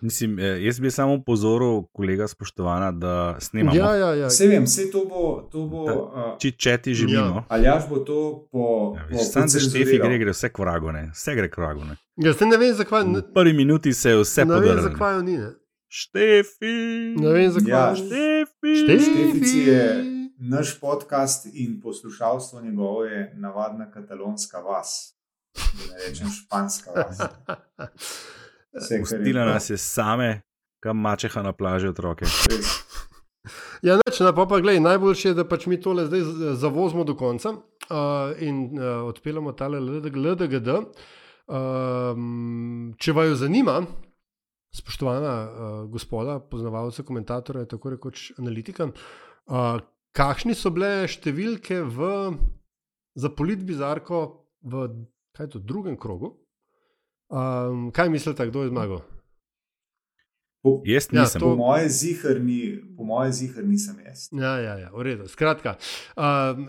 Mislim, eh, jaz bi samo pozoril, kolega spoštovana, da snemamo. Ja, ja, ja. Vse vem, vse to bo. To bo uh, Če, če ti živimo. ali jaš bo to po. Ja, po Sam za Štefi gre, gre vse k vragu, ne. vse gre k vragu. Ne. Ja, ne vem, zakaj. Ne, V prvi minuti se je vse ne vem, zakaj ni. Ne, Štefi, ne vem, zakaj. Ja, Štefi. Štefici je naš podcast in poslušalstvo njegovo je navadna katalonska vas. Da ne rečem španska vas. Pustila prav. nas je same, kam mačeha na plaži otroke. Ja, neč, na pa pa gledaj, najboljše je, da pač mi tole zdaj zavozimo do konca uh, in uh, odpeljemo tale LDG, LDGD. Um, če vaju zanima, spoštovana uh, gospoda, poznavalca, komentatorja, tako rekoč analitika, uh, kakšni so bile številke v, za politbizarko v to, drugem krogu? Um, kaj mislite, kdo je zmagal? Po, Jaz Ja, nisem. to- po moje zihrni, po moje zihrni sem jaz. Ja, ja, ja v redu. Skratka, uh,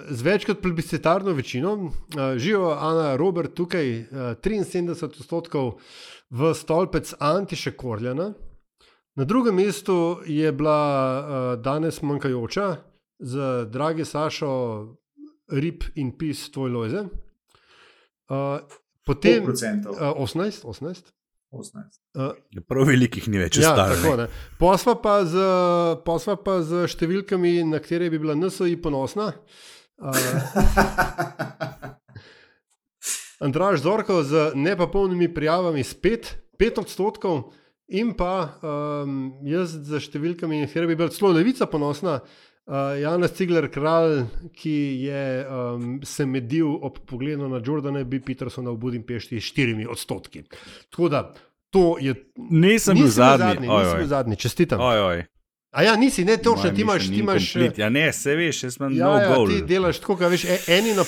z več kot plebiscitarno večino, uh, živijo Ana Robert tukaj, uh, 73 odstotkov v stolpec Antiša Korljana. Na drugem mestu je bila uh, danes manjkajoča z dragi Sašo, Rip in Pis, tvoj lojze. Uh, potem Potem, uh, 18, 18. 18. Uh, Prav velikih ni več Ja, ostalo. ne. Posva pa, z, posva pa z številkami, na katere bi bila NSOI ponosna. Uh, Andraž Zorko z nepopolnimi prijavami spet 5 odstotkov, in pa um, jaz z številkami, na katere bi bila celo levica ponosna. Uh, Janez Cigler, kralj, ki je um, se medil ob pogledu na Jordana B. Petersona v Budimpešti s 4 odstotki. Tako da to je Nisem bil Nisi zadnji. nisi Oj, bil zadnji, čestitam. Oj, oj. A ja, nisi, ne točno, Moja ti imaš, ti imaš. incomplete. Ja, ne, se veš, jaz imam Ja, no ja, goal. ti delaš tako, kot veš. e- Eni na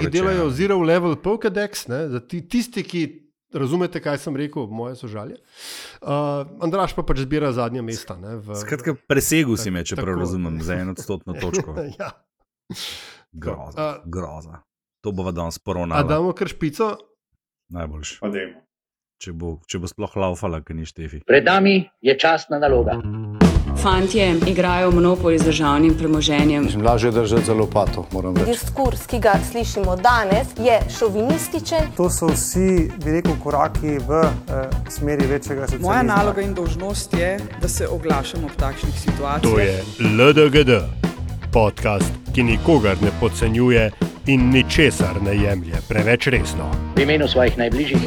rečeno. delajo zero level Pokédex, ne, ti, tisti, ki razumete, kaj sem rekel, moje sožalje. Uh, Andraš pa pač zbira zadnja mesta. Ne, v, Skratka, presegel si me, če prav Tako. razumem, za eno odstotno točko. ja. Groza, A- groza. To bo danes A poravnalo. damo kar špico? Najboljš. Pa dajmo. Če bo, če bo sploh laufala, ker ni štefi. Pred nami je častna naloga. Fantje igrajo monopoli z državnim premoženjem. Lažje držati za lopato, moram reči. Diskurs, ki ga slišimo danes, je šovinističen. To so vsi, bi rekel, koraki v eh, smeri večjega socializma. Moja naloga in dolžnost je, da se oglašam ob takšnih situacijah. To je LDGD, podcast, ki nikogar ne podcenjuje in ničesar ne jemlje preveč resno. V imenu svojih najbližjih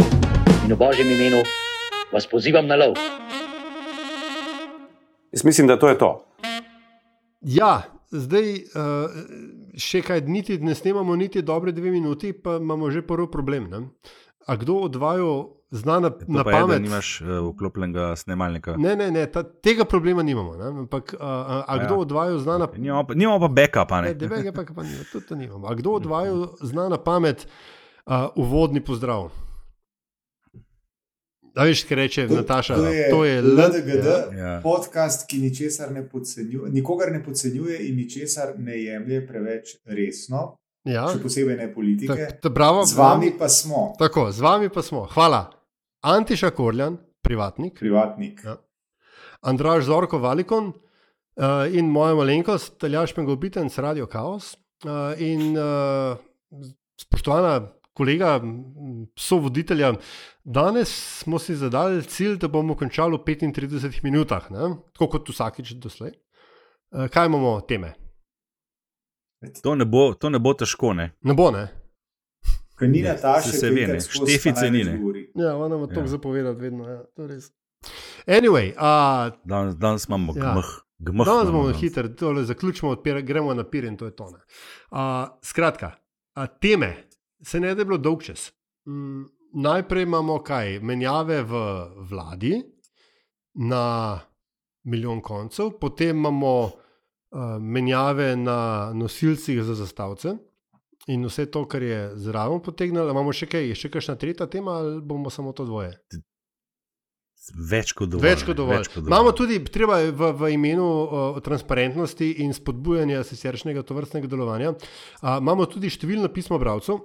in v božjem imenu vas pozivam na lov. Jaz mislim, da to je to. Ja, zdaj uh, še kaj, niti, ne snemamo niti dobre dve minuti, pa imamo že prvi problem. Ne? A kdo od vaju zna na, To na pa je, pamet? nimaš uh, vklopljenega snemalnika. Ne, ne, ne ta, tega problema nimamo. Ne? Ampak, a, a, a kdo ja. od vaju zna na Nimamo pa, nimamo pa backupa, ne? Ne, devega pa, pa nima, tudi to nimamo. A kdo od vaju zna na pamet uh, uvodni pozdrav? Da veš, kaj reče Nataša. to je, to je LDGD, Ja. Ja. podcast, ki ničesar ne podcenjuje, nikogar ne podcenjuje in ničesar ne jemlje preveč resno, Ja. še posebej ne politike. Ta, ta, bravo, Z vami pa smo, Tako, z vami pa smo. Hvala. Antiša Korljan, privatnik, privatnik. Ja. Andraž Zorko Valikon uh, in moja malenkost, Taljaš Pengobitenc, Radio Chaos. Uh, in uh, spoštovana kolega, sovoditelja, danes smo si zadali cilj, da bomo končali v 35 minutah, ne? tako kot vsakič doslej. Uh, kaj imamo teme? To ne bo, to ne bo težko, ne? Ne bo, ne? Ker ni Ne, Nataše, se- ve, ne, Štefice ni, ne. Ja, ona ima to Ja. zapovedati vedno. Ja, to res. Anyway, uh, Danes, danes imamo Ja. gmh. gmh Danes bomo danes. hitro, tole zaključimo, odpira, gremo na pir in to je tone. Uh, skratka, uh, teme, se ne da je bilo dolg čas. Mm, najprej imamo kaj, menjave v vladi na milijon koncev, potem imamo uh, menjave na nosilcih za zastavce. In vse to, kar je zraven potegnilo, imamo še kaj, je še kakšna tretja tema, ali bomo samo to dvoje? Več kot dovolj. Več kot dovolj. Več kot dovolj. Imamo tudi, treba je v, v imenu uh, transparentnosti in spodbujanja siceršnjega tovrstnega delovanja, uh, imamo tudi številna pisma bralcev,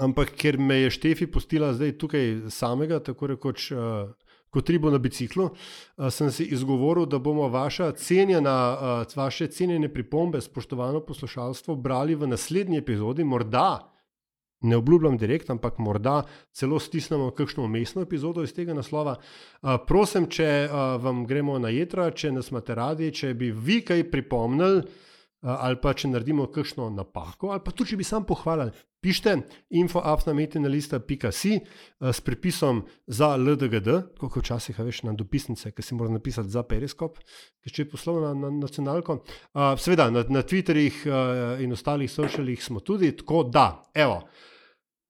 ampak ker me je Štefi pustila zdaj tukaj samega, tako rekoč uh, kot ribo na biciklu, uh, sem si izgovoril, da bomo vaša cenjena, uh, vaše cenjene pripombe, spoštovano poslušalstvo, brali v naslednji epizodi, morda. Ne obljubljam direkt, ampak morda celo stisnemo kakšno umestno epizodo iz tega naslova. Uh, prosim, če uh, vam gremo na jedra, če nas imate radi, če bi vi kaj pripomnili, ali pa če naredimo kakšno napako, ali pa tudi če bi sam pohvalili. Pišite infoafnametinalista.si uh, s pripisom za LDGD, kot včasih veš na dopisnice, ki si mora napisati za periskop, ki če je poslovno na, na nacionalko. Uh, seveda na, na Twitterjih uh, in ostalih socialih smo tudi, tako da, evo.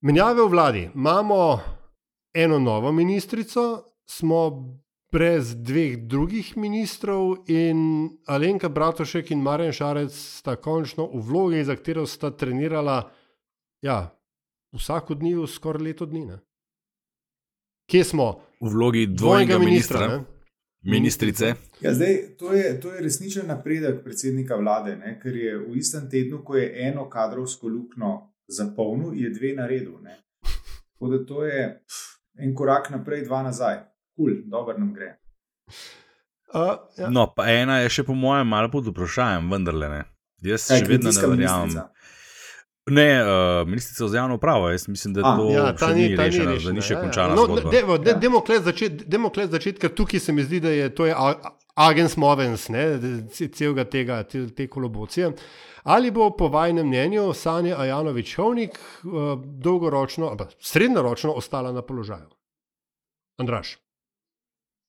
Menjave v vladi. Imamo eno novo ministrico, smo brez dveh drugih ministrov, in Alenka Bratušek in Marjan Šarec sta končno v vlogi, za katero sta trenirala ja, vsako dni, skoraj leto dni. Ne? Kje smo? V vlogi dvojnega ministra. ne? Ministrice. Ja, zdaj, to, je, to je resničen napredek predsednika vlade, ne? ker je v istem tednu, ko je eno kadrovsko luknjo zapolnil, je dve na redu. ne. Tako da to je en korak naprej, dva nazaj. Kul, cool, dobro nam gre. Uh, ja. No, pa ena je še po mojem malo pod vprašanjem, vendarle ne. Jaz Kaj, še vedno ne verjamem. ministrica? Ne, uh, ministrica za javno upravo, jaz mislim, da A, to Ja, ta še ni, ni ta ni rešeno, da rešena, ni še ja, ja. končana No. Demo Ja. demo kle začeti, demo kle začeti, ker tukaj se mi zdi, da je to je agens movens, ne, celega tega, te, te kolobocije. Ali bo po vašem mnenju Sanja Ajanovič Hovnik uh, dolgoročno, ali pa srednjeročno ostala na položaju? Andraš.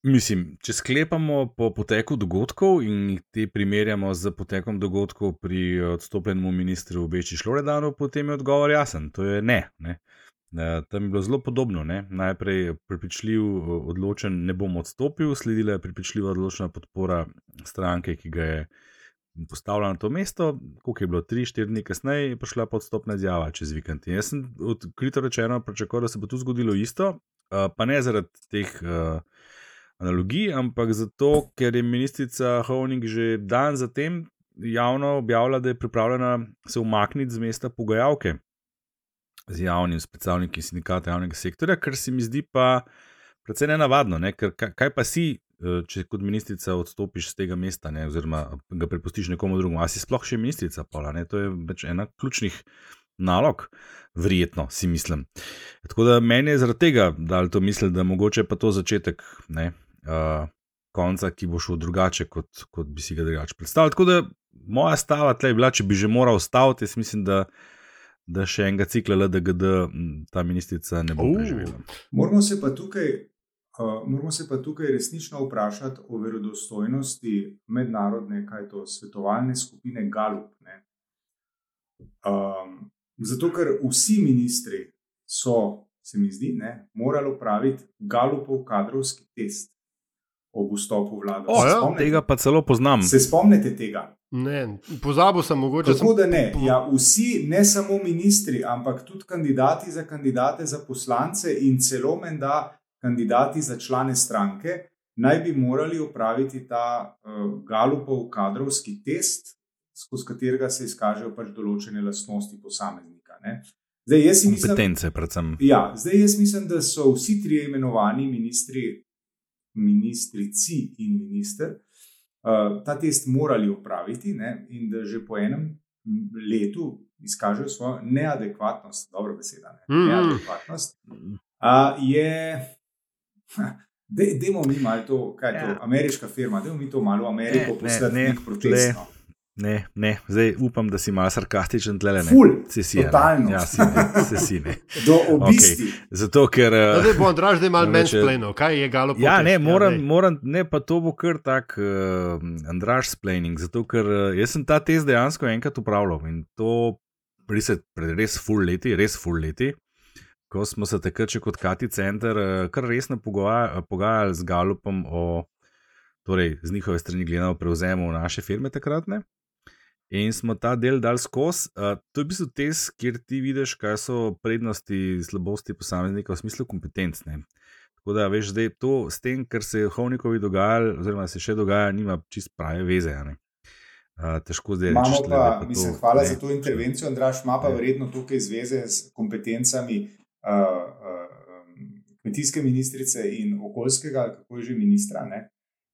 Mislim, če sklepamo po poteku dogodkov in te primerjamo z potekom dogodkov pri odstopljenem ministru Beči Šloredanu, potem je odgovor jasen. To je ne. ne. Eh, Tam je bilo zelo podobno. Ne. Najprej prepričljiv, eh, odločen, ne bom odstopil, sledila je prepričljiva, odločena podpora stranke, ki ga je postavila na to mesto. Koliko je bilo, tri, štiri dni kasneje, je prišla podstopna izjava čez vikend. In jaz sem odkrito rečeno pričakoval, da se bo tu zgodilo isto, eh, pa ne zaradi teh. eh, analogij, ampak zato, ker je ministrica Hovnik že dan zatem javno objavila, da je pripravljena se umakniti z mesta pogajalke z javnim predstavniki sindikata javnega sektorja, kar se mi zdi pa precej nenavadno, ne? ker ka- kaj pa si, eh, če kot ministrica odstopiš z tega mesta, ne? oziroma ga prepustiš nekomu drugemu, a si sploh še ministrica, Paula, ne? to je pač ena ključnih nalog, verjetno si mislim. Tako da meni je zaradi tega dal to misli, da mogoče pa to začetek ne, uh, konca, ki bo šel drugače, kot, kot bi si ga drugače predstavljal. Tako da moja stava tle je bila, če bi že moral staviti, jaz mislim, da, da še enega cikla LDGD ta ministrica ne bo Uh. preživela. Moramo se pa tukaj, uh, moramo se pa tukaj resnično vprašati o verodostojnosti mednarodne, kaj to, svetovalne skupine Galup. Ne? Um, zato, ker vsi ministri so, se mi zdi, ne, morali opraviti Galupov kadrovski test ob vstopu v vlado. O, ja, spomnite? Tega pa celo poznam. Se spomnite tega? Ne, pozabil sem mogoče. Tako sem, da ne. Ja, vsi, ne samo ministri, ampak tudi kandidati za kandidate za poslance in celo menda kandidati za člane stranke, naj bi morali opraviti ta uh, Galupov kadrovski test, skozi katerega se izkažejo pač določene lastnosti posameznika. Ne. Zdaj, jaz mislim, Kompetence, predvsem. ja, zdaj jaz mislim, da so vsi trije imenovani ministri, ministrici in minister, uh, ta test morali opraviti ne, in da že po enem letu izkažejo svojo neadekvatnost, dobro beseda, ne, Mhm. neadekvatnost. Uh, je, de, demo mi malo to, kaj je to, Ja. ameriška firma, demo mi to malo v Ameriko Ne, ne, poslati ne, nek protest. No. Ne, ne, zdaj upam, da si malo sarkastičen tle. Ne. Ful, Si si, a ne. totalno. Ja, si ne, se si ne. Do obisti. Okay. Zato, ker. No, eh, zdaj bo Andraš zdaj malo No, več je- mansplainov, kaj je galo Ja, ne, moram, daj. moram, ne, pa to bo kar tak uh, Andraš splaining, zato ker uh, jaz sem ta test dejansko enkrat upravljal in to je pred res full leti, res full leti, ko smo se takrat še kot Kati Center uh, kar resno pogoja- pogajali z Galupom o, torej z njihove strani gledano, prevzemu naše firme takratne. In smo ta del dal skozi. Uh, to je v bistvu test, kjer ti vidiš, kaj so prednosti, slabosti posameznika v smislu kompetenc. Ne. Tako da, veš, zdaj to s tem, kar se je Hovnikovi dogajalo, oziroma se še dogaja, nima čist prave veze. ne. Uh, težko zdaj Imamo reči, pa, mislim, hvala ne. za to intervencijo, Andraš, ima pa Ne. verjetno tukaj zveze s kompetencami, uh, uh, kmetijske ministrice in okoljskega, kako je že ministra. Ne?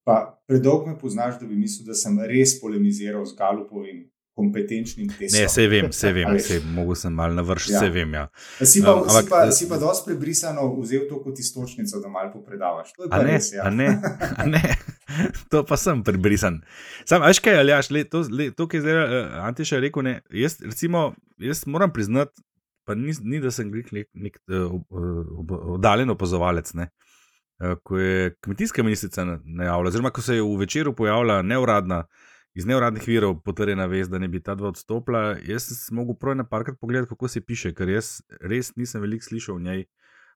Pa predolgo me poznaš, da bi mislil, da sem res polemiziral z Galupovim kompetenčnim testom. Ne, se vem, se vem, se mogo sem mal navršiti, Ja. se vem. Ja. Si pa, Um, ampak- si pa, si pa dosti prebrisano vzel to kot istočnico, da malo popredavaš. To je pa ne, res, ja. a ne, a ne, to pa sem prebrisan. Sam, veš kaj, Aljaš, le, to, le, to, kar je zdaj uh, Antiša rekel, ne, jaz, recimo, jaz moram priznati, pa ni, ni da sem nek, nek, nek uh, ob, oddaljen opazovalec. Ne. Uh, ko je kmetijska ministrica na- najavila, oziroma ko se je v večeru pojavila neuradna, iz neuradnih virov potrjena vest, da ne bi ta dva odstopila, jaz sem mogel prav na parkrat pogledati, kako se piše, ker jaz res nisem veliko slišal o njej,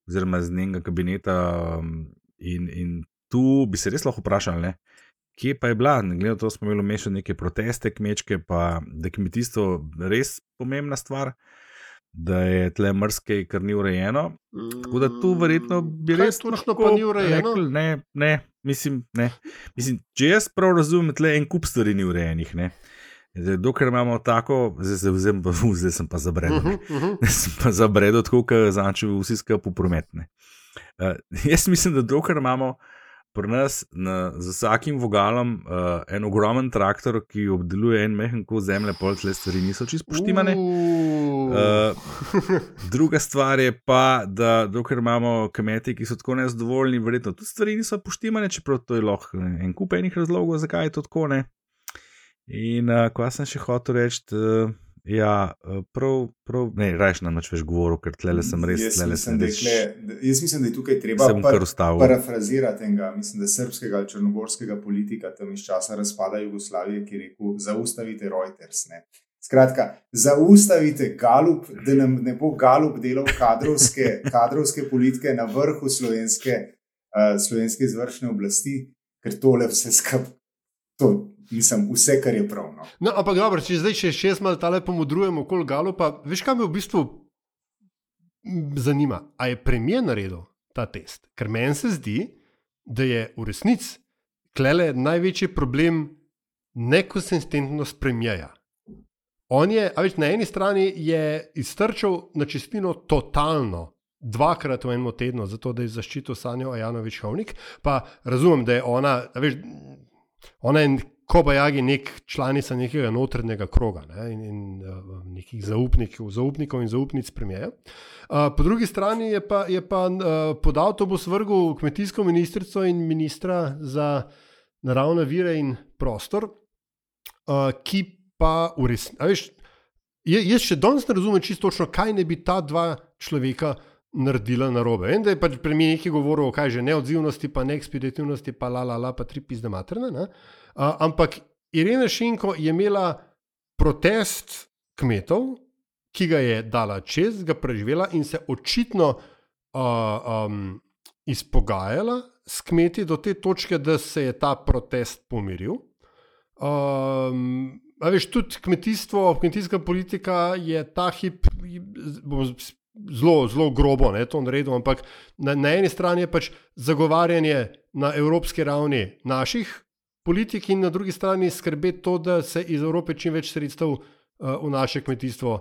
oziroma z njenega kabineta. Um, in, in tu bi se res lahko vprašali, ne, kje pa je bila, glede na to, da smo imeli še neke proteste kmečke, pa da je kmetijstvo res pomembna stvar. Da je tle mrske, kar ni urejeno. Tako da tu verjetno bi Mm, Kaj res točno lahko pa ni urejeno? Rekli, ne, ne, mislim, ne. mislim, če jaz prav razumem, tle en kup stvari ni urejenih. Ne. Zdaj, Dokler imamo tako, zdaj, zdaj, zdaj, uf, zdaj sem pa zabredel. Mhm, mhm. Zdaj sem pa zabredel, tako kot zanče vsi skupaj prometne. Uh, jaz mislim, da dokler imamo pri nas na, z vsakim vogalom uh, en ogromen traktor, ki obdeluje en mehen kos zemlje, pol tle stvari niso čisto poštimane. Uh, druga stvar je pa, da dokler imamo kmete, ki so tako nezadovoljni, verjetno tudi stvari niso poštimane, čeprav to je lahko en kup enih razlogov, zakaj je to tako. Ne? In uh, ko sem še hotel reči, uh, ja, uh, prav, prav, ne, rajš nam več govoril, ker tle sem res, jaz, tle mislim, sem da res. da- jaz mislim, da je tukaj treba ustavil. parafrazirati enega, mislim, da srpskega ali črnogorskega politika tam iz časa razpada Jugoslavije, ki je rekel: Zaustavite Reuters. Ne. Skratka, zaustavite Galup, da nam ne bo Galup delal kadrovske, kadrovske politike na vrhu slovenske, uh, slovenske izvršne oblasti, ker tole vse skupaj, to mislim, vse, kar je prav. No. Ampak dobro, če zdaj še šest mal tale pomodrujemo okoli Galo, pa veš, kaj me v bistvu zanima? A je premijer naredil ta test? Ker meni se zdi, da je v resnici klele največji problem nekonsistentnost premijeja. On je, a veš, na eni strani je iztrčal na čistino totalno. Dvakrat v enem tednu, zato da je zaščitil Sanjo Ajanovič Hovnik, pa razumem, da je ona, veš, ona je kobajagi nek članica nekega notrnega kroga ne, in, in uh, nekih zaupnikov, zaupnikov in zaupnic premijeja. Uh, po drugi strani je pa, je pa uh, pod avtobus vrgel kmetijsko ministrico in ministra za naravne vire in prostor, uh, ki pa v resnici. Jaz še danes ne razumem čisto točno, kaj ne bi ta dva človeka naredila na robe. Vem, da je pač premijer nekaj govoril o kaj že neodzivnosti, pa neekspeditivnosti, pa la la la, pa tri pizde materne. Ne? Uh, ampak Irena Šinko je imela protest kmetov, ki ga je dala čez, ga preživela in se očitno uh, um, izpogajala s kmeti do te točke, da se je ta protest pomiril. Um, a veš, tudi kmetijstvo, kmetijska politika je ta hip, bom zelo, zelo grobo ne, to naredil, ampak na, na eni strani je pač zagovarjanje na evropski ravni naših politik in na drugi strani skrbeti to, da se iz Evrope čim več sredstev uh, v naše kmetijstvo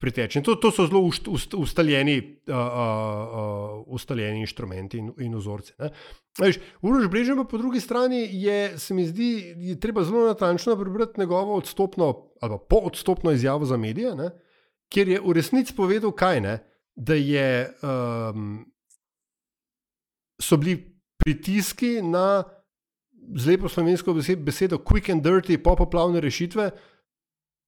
priteče. In to, to so zelo ust, ust, ustaljeni, uh, uh, ustaljeni inštrumenti in, in. Veš, Uroš Brežen pa po drugi strani je, se mi zdi, je treba zelo natančno prebrati njegovo odstopno ali poodstopno izjavo za medije, ne, kjer je v resnici povedal kaj ne, da je, um, so bili pritiski na z lepo slovensko bese- besedo quick and dirty, popoplavne rešitve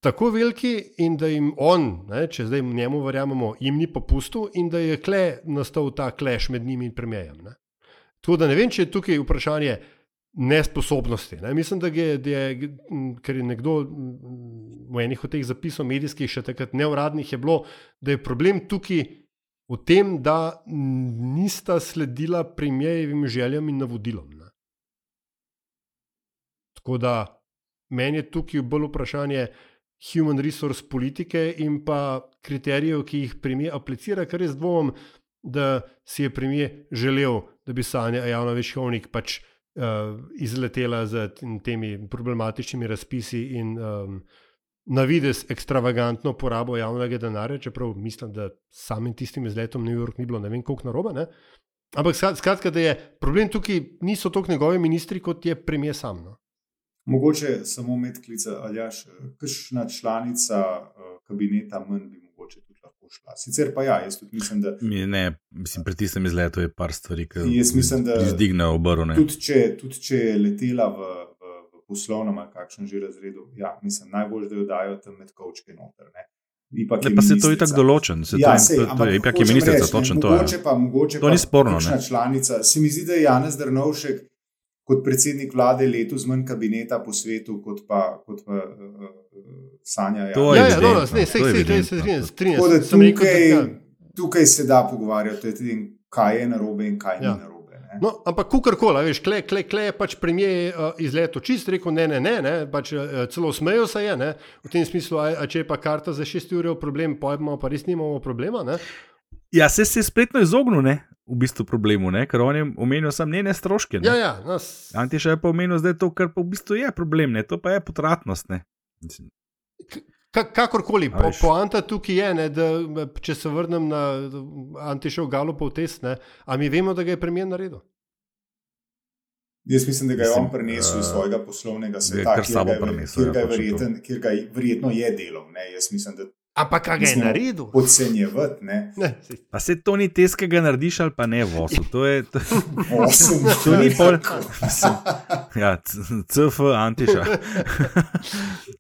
tako veliki in da jim on, ne, če zdaj njemu verjamemo, jim ni popustil in da je kle nastal ta kleš med njimi in premijejem. Ne. Tako da ne vem, če je tukaj vprašanje nesposobnosti. Ne. Mislim, da je, da je, ker je nekdo m, v enih od teh zapisov medijskih, še takrat neuradnih, je bilo, da je problem tukaj v tem, da nista sledila premijejevim željam in navodilom. Tako da meni je tukaj bolj vprašanje human resource politike in pa kriterijev, ki jih premijer aplicira, ker jaz dvomim, da si je premijer želel, da bi Sanja Javnovič Hovnik pač uh, izletela z temi problematičnimi razpisi in um, na vides ekstravagantno porabo javnega denarja, čeprav mislim, da samim tistim izletom v New York ni bilo ne vem koliko narobe. Ne? Ampak skrat- skratka, da je problem tukaj, niso toliko njegovi ministri, kot je premijer sam. No. Mogoče samo medklica, ali jaš, kakšna članica uh, kabineta manj bi mogoče tudi lahko šla. Sicer pa ja, jaz tudi mislim, da Mi, ne, mislim, pri tistem izletu je par stvari, ki Jaz mislim, da- izdignejo obrone. tudi če, tudi če je letela v, v, v poslovnem ali kakšnem že razredu, ja, mislim, najbolj, da jo dajo tam med kavčke noter. Ne. Ipak Ne, je pa se to ministrica. itak določen, se ja, to, sej, to, to je, ipak je ministrica, reči, ne, točno to je. Mogoče pa, mogoče To pa ni sporno, ne. članica. Se mi zdi, da je Janez Drnovšek kot predsednik vlade letos manj kabineta po svetu, kot pa, kot pa uh, Sanja. To Ja, je ja, no, no, evidentno, ne, to sej, sej, sej, evidentno. se strinjam, rekel, da, tukaj, ja. tukaj se da pogovarjati o tem, kaj je narobe in kaj Ja. ni narobe. Ne? No, ampak kukorkoli, veš, kle, kle, kle je pač premijer uh, izletel čist, rekel ne, ne, ne, ne pač, uh, celo smejo se je, ne, v tem smislu, a, a če je pa karta za 6 ur problem, pojmo pa res nimamo problema. Ne. Ja, se se je spletno izognil, ne, v bistvu problemu, ne, ker on je omenil sam njene stroške. Ne. Ja, ja, no, s- Antiša je pa omenil zdaj to, kar pa v bistvu je problem, ne, to pa je potratnost. Ne. Mislim, Ka- Kakorkoli, po, poanta tukaj je, ne, da če se vrnem na Antišev Galopov test, ne, a mi vemo, da ga je premijer naredil. Jaz mislim, da ga je Mislim, on prenesel iz eh, svojega poslovnega sveta, kjer ga je- prenesel, kjer ga ja, je verjeten- kjer ga je verjetno je delal. Ne? Jaz mislim, da Ampak kaj je naredil? podcenjevati. Ne? Ne, pa se to ni test, ki ga narediš ali pa ne vosu. To je, to, Osem. to ni pol. Ja, CF Antiša.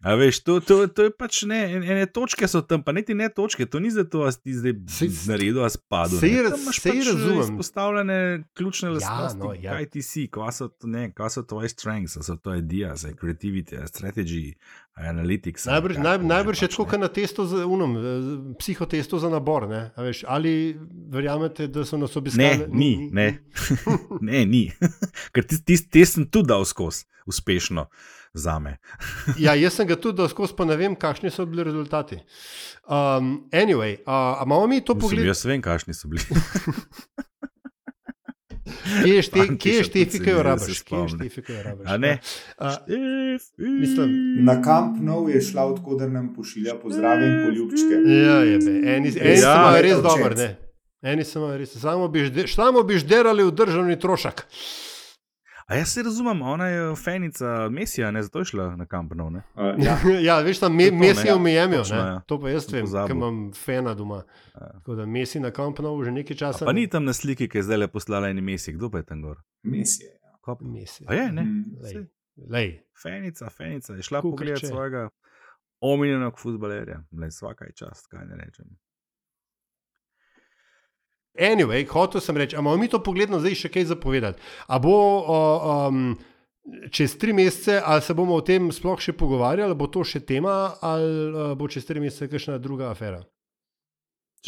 A veš, to, to, to je pač ne, en- ene točke so tam, pa niti ne točke, to ni zato, da si ti zdaj naredil, a raz- Tam imaš sej pač razumem. Izpostavljene ključne lastnosti, no, ja. kaj ti si, kaj so, to- ne, kaj so tvoje strengths, so to ideas, creativity, strategy, analytics. Najbrž, kaj naj, že najbrž je pač, tako, kot na testu za unom, psihotestu za nabor. Veš, ali verjamete, da so nas obiskali? Ne, ni, ne. ne, ni. Ker tisti tis, tis sem tudi dal skozi, uspešno za me. Ja, jaz sem ga tudi dal skozi, pa ne vem, kakšni so bili rezultati. Um, anyway, uh, imamo mi to pogled? jaz vem, kakšni so bili. Kje je šte- Antiša kje je se ne, da rabiš? Kje je spomni. štefikajo rabiš? A Štefi. mislim, Na kamp nov je šla, odkud nam pošilja pozdrave in poljubčke. Ja, je be. Eni, eni Ja, so imajo res dober, ne. Eni so res. Samo bi, žde, samo bi žderali v državni trošak. A jaz se razumem, ona je fenica Mesija, ne zato je šla na kampanov. Ne? Uh, ja. ja, veš, tam me, To je to, Messi ne. v Miami, Točno, ja. to pa jaz Sem vem, ker imam fena doma. Tako da Messi na kampanovu že nekaj A časa. Pa ni tam na sliki, ki je zdaj le poslala en mesec, kdo pa je tam gor? Mesije. Ja. Ko pa- Messi. A je, ne? Mm. Lej, lej. Fenica, fenica, je šla pogledat svojega omenjenega futbalerja. Le svaka je čast, kaj ne rečem. Anyway, hotel sem reči, a imamo mi to pogledno zdaj še kaj zapovedati. A bo o, um, čez tri mesece, ali se bomo o tem sploh še pogovarjali, ali bo to še tema, ali uh, bo čez tri mesece kakšna druga afera.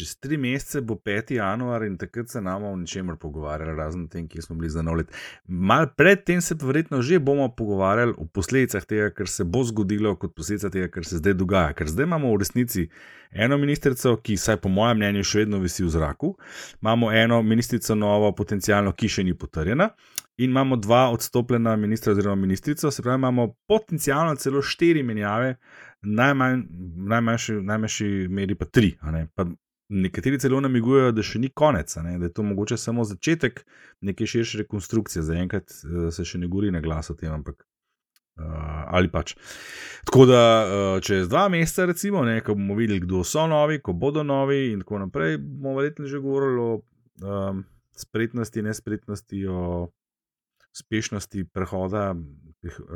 Čez tri mesece bo 5. januar in takrat se nam o ničemer pogovarjali, razen tem, kje smo bili za nov let. Mal predtem se verjetno že bomo pogovarjali o posledicah tega, kar se bo zgodilo, kot posledica tega, kar se zdaj dogaja. Ker zdaj imamo v resnici eno ministrico, ki, saj po mojem mnenju, še vedno visi v zraku, imamo eno ministrico novo, potencialno, ki še ni potrjena. In imamo dva odstopljena ministra oziroma ministrico, se pravi, imamo potencialno celo štiri menjave, najmanj, najmanjši, najmanjši meri pa tri. Pa Nekateri celo namigujejo, da še ni konec, ne, da je to mogoče samo začetek neke širše rekonstrukcije. Zaenkrat uh, se še ne govori na glas o tem, ampak uh, ali pač. Tako da uh, čez dva meseca, recimo, ne, ko bomo videli, kdo so novi, ko bodo novi in tako naprej, bomo verjetno že govorili o um, spretnosti, nespretnosti, o uspešnosti prehoda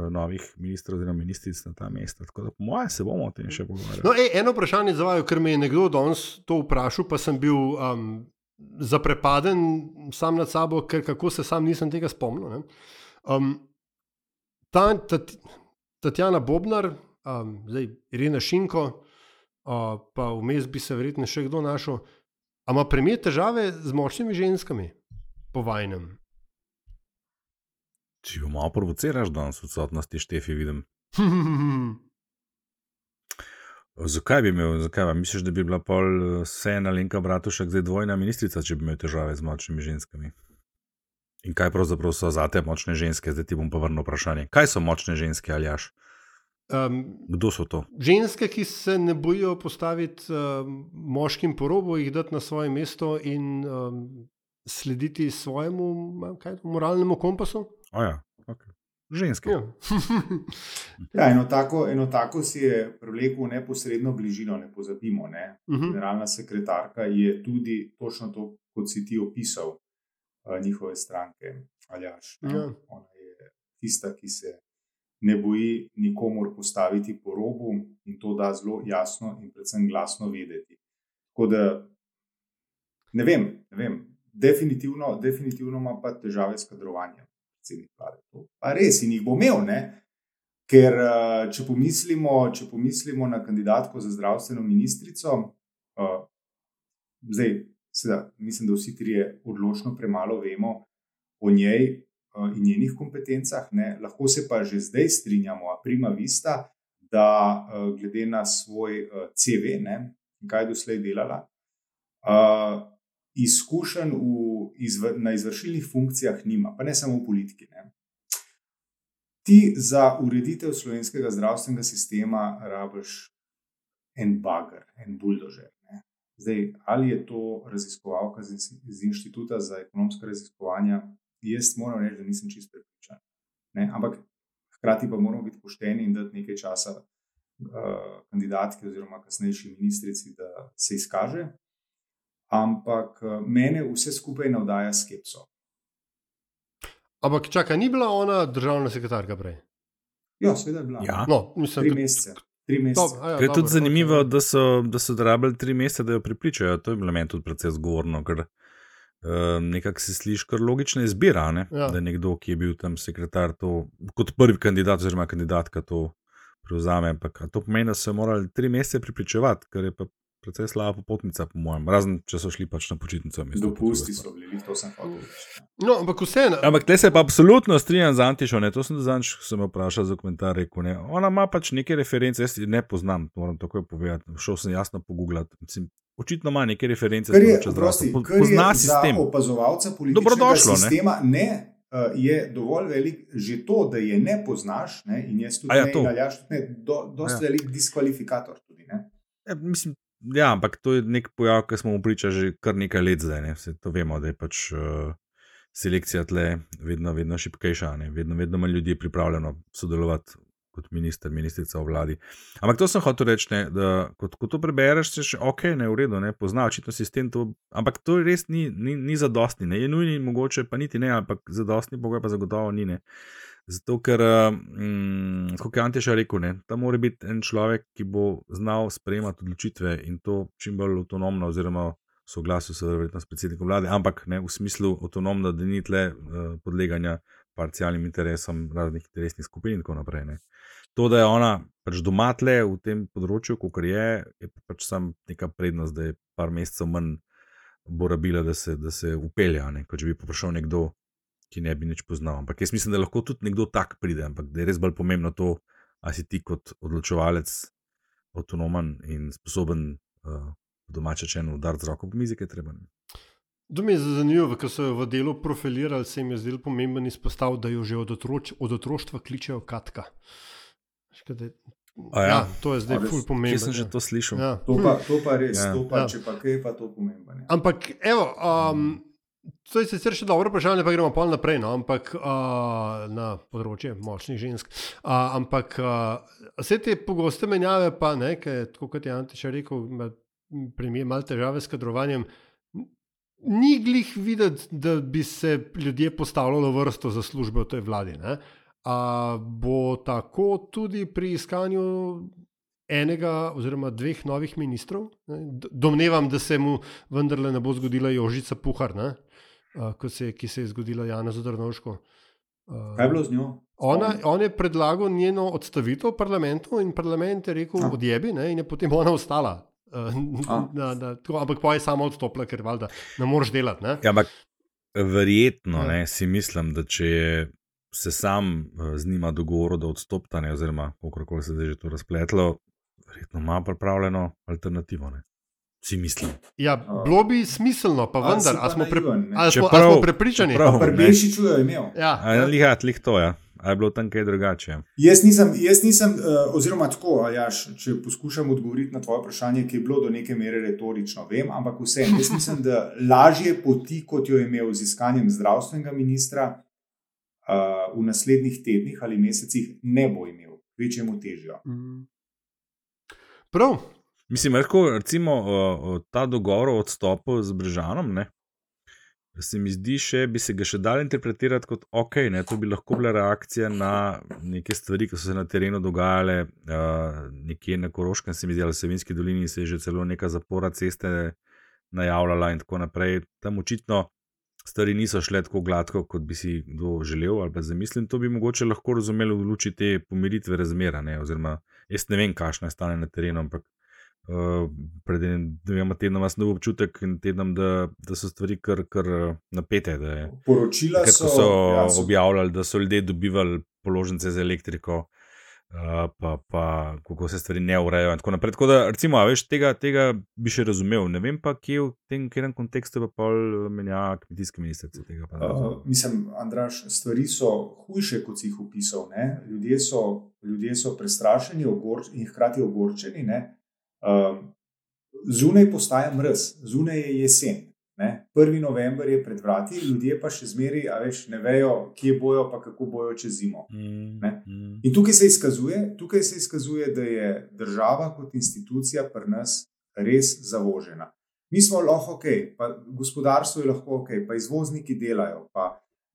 novih ministrov oziroma ministric na ta mesta. Tako da, po mojem, se bomo o tem še pogovarjali. No, ej, eno vprašanje za vaju, ker me je nekdo danes to vprašal, pa sem bil um, zaprepaden sam nad sabo, ker kako se sam nisem tega spomnil. ne. Um, ta, tat, Tatjana Bobnar, um, zdaj Irena Šinko, uh, pa vmes bi se verjetno še kdo našel. A ima premijer težave z močnimi ženskami po vajnem? Če jo malo provociraš, danes v odsotnosti Štefi vidim. Zakaj bi imel, zakaj misliš, da bi bila pol eh, vseeno Lenka Bratušek zdaj dvojna ministrica, če bi imel težave z močnimi ženskami? In kaj pravzaprav so za te močne ženske? Zdaj ti bom pa vrnil vprašanje. Kaj so močne ženske, ali jaš? um, Kdo so to? ženske, ki se ne bojijo postaviti um, moškim po robu, jih dati na svoje mesto in um, slediti svojemu kaj, moralnemu kompasu. Ja, okay. Ženske. Ja. ja, eno, tako, eno tako si je privlekel neposredno bližino, ne pozabimo. Ne? Uh -huh. Generalna sekretarka je tudi točno to, kot si ti opisal, uh, njihove stranke. Aljaš, ja. Ona je tista, ki se ne boji nikomor postaviti po robu in to da zelo jasno in predvsem glasno vedeti. Tako da ne vem, ne vem. Definitivno, definitivno ima pa težave s kadrovanjem predsednik vlade. To pa res in jih bo imel, ne? ker eh, če pomislimo, če pomislimo na kandidatko za zdravstveno ministrico, uh, zdaj, seveda, mislim, da vsi trije odločno premalo vemo o njej uh, in njenih kompetencah, ne? lahko se pa že zdaj strinjamo, a prima vista, da uh, glede na svoj uh, CV, ne? kaj je doslej delala. Uh, izkušenj izv na izvršilnih funkcijah nima, pa ne samo v politiki. Ne. Ti za ureditev slovenskega zdravstvenega sistema rabiš en bager, en buldožer. Ne. Zdaj, ali je to raziskovalka z, z Inštituta za ekonomske raziskovanja, jaz moram reči, da nisem čist prepričan. Ne. Ampak hkrati pa moramo biti pošteni in dati nekaj časa uh, kandidatki oziroma kasnejši ministrici, da se izkaže ampak eh, mene vse skupaj navdaja skepso. Ampak čakaj, ni bila ona državna sekretarka prej? Ja, seveda je bila. Ja. No, mislim, tri mesece. Tri mesece. ja, je tudi zanimivo, da so, da so rabili tri mesece, da jo pripričajo. To je bilo meni tudi precej zgovorno, ker uh, nekako se sliši kar logična izbira, ne? Ja. da nekdo, ki je bil tam sekretar, to kot prvi kandidat oziroma kandidatka to prevzame. Ampak to pomeni, da so morali tri mesece pripričevati, kar je pa precej slaba popotnica, po mojem, razen če so šli pač na počitnico. Dopusti so bili, to sem hotel. No, ampak vseeno. Ampak te se pa absolutno strinjam z Antišo, ne? to sem zadnjič, ko sem jo vprašal za komentar, rekel, ne? ona ima pač neke reference, jaz ne poznam, moram takoj povedati, šel sem jasno pogooglati. Mislim, Očitno ima neke reference, je, prosti, po, kar pozna je sistem. Opazovalca političnega sistema ne. ne uh, je dovolj velik, že to, da je ne poznaš, ne, in jaz tudi ja, ne, in aljaš, ne, do, dosti ja. velik diskvalifikator. Tudi, ja, mislim, Ja, ampak to je nek pojav, ki smo mu priča že kar nekaj let zdaj. Ne? Vse to vemo, da je pač uh, selekcija tle vedno, vedno šipkejša, ne? vedno, vedno manj ljudi je pripravljeno sodelovati kot minister, ministrica v vladi. Ampak to sem hotel reči, ne, da ko, ko to prebereš, se še ok, ne v redu, ne pozna očitno sistem. To, ampak to res ni, ni, ni zadostni, ne? je nujni, mogoče pa niti ne, ampak zadostni, pogoj pa zagotovo ni. Ne? Zato, ker, mm, kot je Antiša rekel, ne, tam mora biti en človek, ki bo znal sprejemati odločitve in to čim bolj avtonomno, oziroma soglasju, seveda, verjetno s predsednikom vlade, ampak ne v smislu avtonomno, da ni tle uh, podleganja parcialnim interesom raznih interesnih skupin in tako naprej. Ne. To, da je ona pač doma tle v tem področju, kot je, je pač sam neka prednost, da je par mesecev manj bo rabila, da se, da se upelja, ne, kot če bi poprašal nekdo ki ne bi nič poznal. Ampak jaz mislim, da lahko tudi nekdo tak pride, ampak da je res bolj pomembno to, ali si ti kot odločevalec avtonomen in sposoben uh, domače če eno udariti z roko po mizi, ki je treba. To mi je zanimivo, ker so jo v delu profilirali, se jim je zdelo pomemben izpostav, da jo že od, otroč, od otroštva kličejo Katka. Škade, ja. ja, to je zdaj ful pomembno. Jaz sem že to slišal. Ja. To, pa, to pa res, ja. to pa, ja. če pa kaj, pa to pomembno. Ampak, evo. Um, To je sicer še dobro vprašanje, pa gremo pa naprej, no? ampak uh, na področje močnih žensk. Uh, ampak uh, vse te pogoste menjave, pa ne, ker, kot je Antiš rekel, premije malo težave s kadrovanjem. Ni glih videti, da bi se ljudje postavljali v vrsto za službe v tej vladi. Uh, bo tako tudi pri iskanju enega oziroma dveh novih ministrov? Ne? Domnevam, da se mu vendarle ne bo zgodila Jožica Puhar. Ne? uh, se, ki se je zgodila Jana Zodrnovško. Uh, Kaj je bilo z njo? Ona, on je predlagal njeno odstavitev v parlamentu in parlament je rekel: A. odjebi, ne, in je potem ona ostala. Uh, na, na, tako, ampak pa je samo odstopila, ker valjda, ne moreš delati. Ne? Ja, ampak verjetno ja. ne, si mislim, da če je se sam z njima dogovoril, da odstopta, ne, oziroma kako se je že to razpletlo, verjetno ima pripravljeno alternativo. Ne si mislim. Ja, bilo bi smiselno, pa vendar, ali smo, pre, ali smo, ali smo prepričani, da bi reči, čujo imel. Ja, ja. Lihat, lih to, ja. Ali je bilo tam kaj drugače? Jaz nisem, jaz nisem uh, oziroma tako, Aljaš, če poskušam odgovoriti na tvoje vprašanje, ki je bilo do neke mere retorično, vem, ampak vseeno, jaz mislim, da lažje poti, kot jo je imel z iskanjem zdravstvenega ministra, uh, v naslednjih tednih ali mesecih ne bo imel, večjemu težjo. Mm. Prav. Mislim, lahko recimo uh, ta dogovor o odstopu z Brežanom, ne, se mi zdi, še bi se ga še dal interpretirati kot ok, ne, to bi lahko bila reakcija na neke stvari, ki so se na terenu dogajale, uh, nekje na Koroškem, se mi zdi, ali v Savinski dolini se je že celo neka zapora ceste najavljala in tako naprej. Tam očitno stvari niso šle tako gladko, kot bi si kdo želel ali pa zamislil. To bi mogoče lahko razumeli v luči te pomiritve razmera, ne, oziroma jaz ne vem, kakšno je stanje na terenu, ampak Uh, pred dvema tednoma sem dobil občutek, tednom, da, da so stvari kar, kar napete. Je, Poročila takrat, so, so ja, so objavljali, da so ljudje dobivali položnice za elektriko, uh, pa, pa kako se stvari ne urejajo. In tako naprej. Tako da, recimo, veš, tega, tega bi še razumel. Ne vem pa, kje v tem katerem kontekstu pa pol menja kmetijske ministrice. Tega, pa, uh, mislim, Andraš, stvari so hujše, kot si jih opisal. Ljudje so, ljudje so prestrašeni ogor, in hkrati ogorčeni. Ne? Uh, zunaj postaja mrz, zunaj je jesen. 1. november je pred vrati, ljudje pa še zmeraj, a veš, ne vejo, kje bojo, pa kako bojo čez zimo. Ne? In tukaj se, izkazuje, tukaj se izkazuje, da je država kot institucija pri nas res zavožena. Mi smo lahko ok, pa gospodarstvo je lahko ok, pa izvozniki delajo, pa,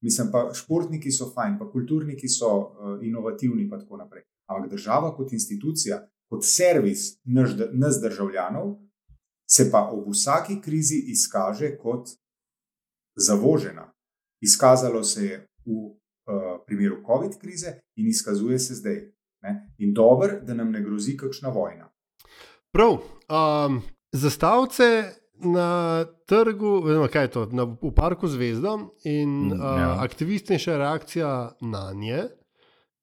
mislim, pa športniki so fajn, pa kulturniki so uh, inovativni, in tako naprej. Ampak država kot institucija, kot servis nas državljanov, se pa ob vsaki krizi izkaže kot zavožena. Izkazalo se je v uh, primeru COVID krize in izkazuje se zdaj. Ne? In dobro, da nam ne grozi kakšna vojna. Prav. Um, zastavce na trgu, vemo, kaj je to, na, v parku Zvezda in uh, ja. aktivistična reakcija na nje.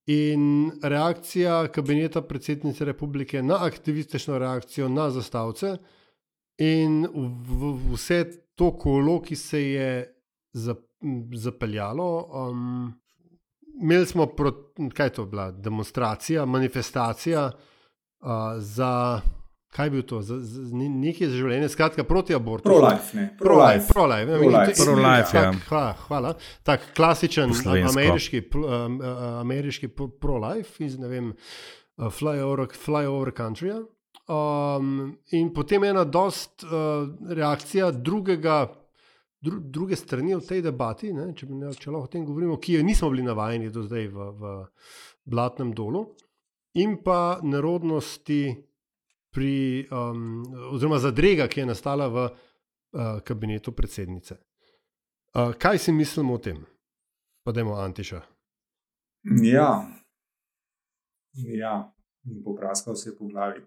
In reakcija kabineta predsednice republike na aktivistično reakcijo na zastavce, in v, v, vse to kolo, ki se je zapeljalo. Um, imeli smo, prot, kaj je to bila, demonstracija, manifestacija uh, za. Kaj je bil to, za, za, nekaj za življenje, skratka, proti abortu? Pro-life. Pro-life. Pro-life. Pro-life. Pro-life ja. hvala, hvala. Tak klasičen ameriški, um, ameriški pro-life iz, ne vem, flyover, flyover country. Um, in potem ena dost uh, reakcija drugega, dru, druge strani v tej debati, ne, če, ne, če lahko o tem govorimo, ki jo nismo bili navajeni do zdaj v, v Blatnem dolu, in pa nerodnosti pri, um, oziroma zadrega, ki je nastala v uh, kabinetu predsednice. Uh, kaj si mislimo o tem? Pa dajmo Antiša. Ja, ja. popraskal se je po glavi.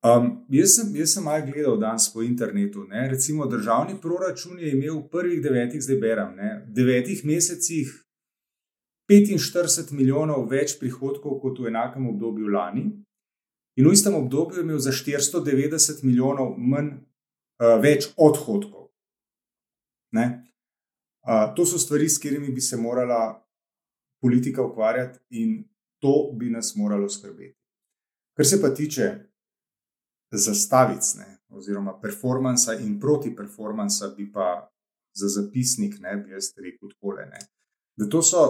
Um, jaz sem, jaz sem malo gledal danes po internetu. Ne? Recimo, državni proračun je imel v prvih devetih, zdaj berem, ne? devetih mesecih 45 milijonov več prihodkov kot v enakem obdobju lani, in v istem obdobju je imel za 490 milijonov manj, uh, več odhodkov. Uh, to so stvari, s katerimi bi se morala politika ukvarjati, in to bi nas moralo skrbeti. Kar se pa tiče zastavic, ne, oziroma performansa in proti performansa, bi pa za zapisnik, ne bi jaz rekel takole. Ne, da to so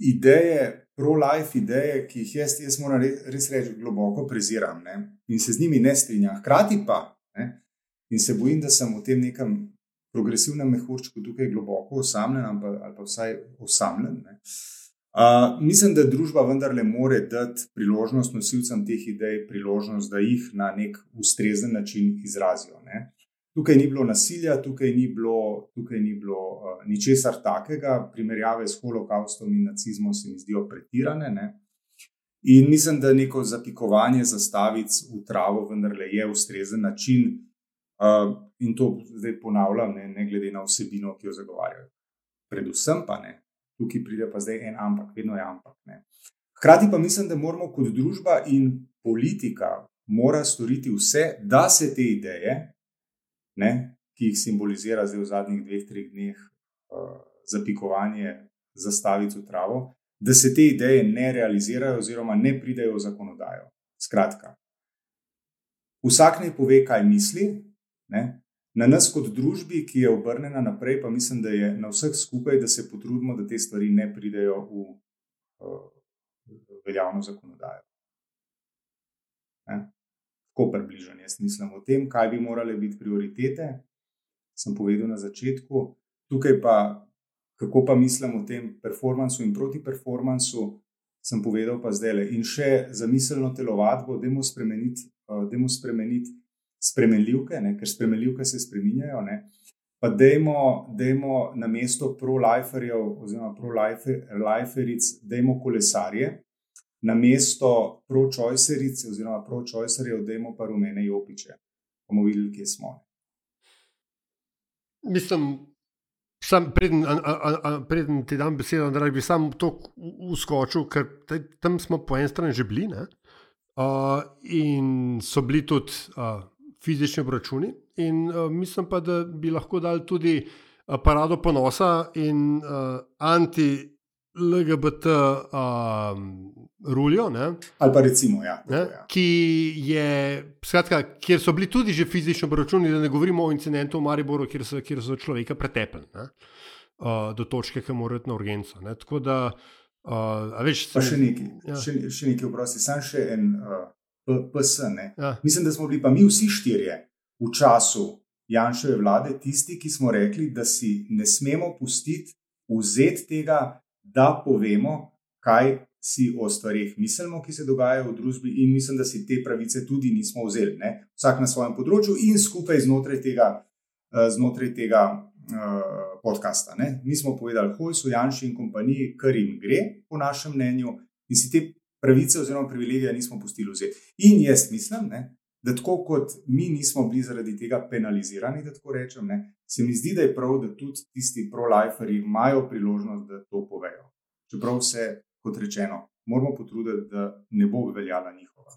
ideje, pro-life ideje, ki jih jaz, jaz moram res reči, globoko preziram ne, in se z njimi ne strinjam. Hkrati pa, ne, in se bojim, da sem v tem nekem progresivnem mehurčku tukaj globoko osamljen, ali pa vsaj osamljen. Ne. Uh, mislim, da družba vendarle more dati priložnost nosilcem teh idej, priložnost, da jih na nek ustrezen način izrazijo. Ne. Tukaj ni bilo nasilja, tukaj ni bilo, tukaj ni bilo uh, ničesar takega, primerjave s holokaustom in nacizmom se mi zdijo pretirane. Ne. In mislim, da neko zapikovanje zastavic v travo vendarle je ustrezen način, uh, in to zdaj ponavljam, ne, ne glede na vsebino, ki jo zagovarjajo. Predvsem pa ne, tukaj pride pa zdaj en ampak, vedno je ampak. Ne. Hkrati pa mislim, da moramo kot družba in politika mora storiti vse, da se te ideje, ne, ki jih simbolizira zdaj v zadnjih dveh, treh dneh uh, zapikovanje zastavic v travo, da se te ideje ne realizirajo, oziroma ne pridejo v zakonodajo. Skratka, vsak naj pove, kaj misli. Ne? Na nas, kot družbi, ki je obrnjena naprej, pa mislim, da je na vseh skupaj, da se potrudimo, da te stvari ne pridejo v uh, veljavno zakonodajo. Tako približen jaz mislim o tem, kaj bi morale biti prioritete. Sem povedal na začetku, tukaj pa, kako pa mislim o tem performansu in proti performansu, sem povedal pa zdaj le. In še za miselno telovadbo, da moramo spremeniti, uh, spremeniti spremenljivke, ne, ker spremenljivke se spremenjajo. Ne, pa dajmo, dajmo na mesto pro-liferjev oziroma pro-liferic, dajmo kolesarje, na mesto pro-choiceric oziroma pro-choicerjev, dajmo pa rumene jopiče. bomo videli, kje smo. Mislim, sam preden, a, a, a, preden ti dam besedo, da bi sam to uskočil, ker taj, tam smo po eni strani že bili. Uh, in so bili tudi uh, fizični računi. In uh, mislim pa, da bi lahko dali tudi uh, parado ponosa in uh, anti. LGBT uh, rulijo. Ali pa recimo, ja, tako, ja. Ki je, skratka, kjer so bili tudi že fizični računi, da ne govorimo o incidentu v Mariboru, kjer so, kjer so človeka pretepli uh, do točke, ki mora iti na urgenco. Ne? Tako da, uh, veš, pa še nekaj, ja. še, še nekaj, vprosti, sam še en. Uh... PS. Ja. Mislim, da smo bili pa mi vsi štirje v času Janševe vlade tisti, ki smo rekli, da si ne smemo pustiti vzeti tega, da povemo, kaj si o stvarih mislimo, ki se dogajajo v družbi, in mislim, da si te pravice tudi nismo vzeli. Ne? Vsak na svojem področju in skupaj znotraj tega, eh, znotraj tega uh, podcasta. Ne? Mi smo povedali, hoj so Janši in kompaniji, kar jim gre, po našem mnenju, in si te pravice oziroma privilegije nismo pustili vzeti. In jaz mislim, ne, da tako kot mi nismo bili zaradi tega penalizirani, da tako rečem, ne, se mi zdi, da je prav, da tudi tisti pro-liferi imajo priložnost, da to povejo. Čeprav se, kot rečeno, moramo potruditi, da ne bo veljala njihova.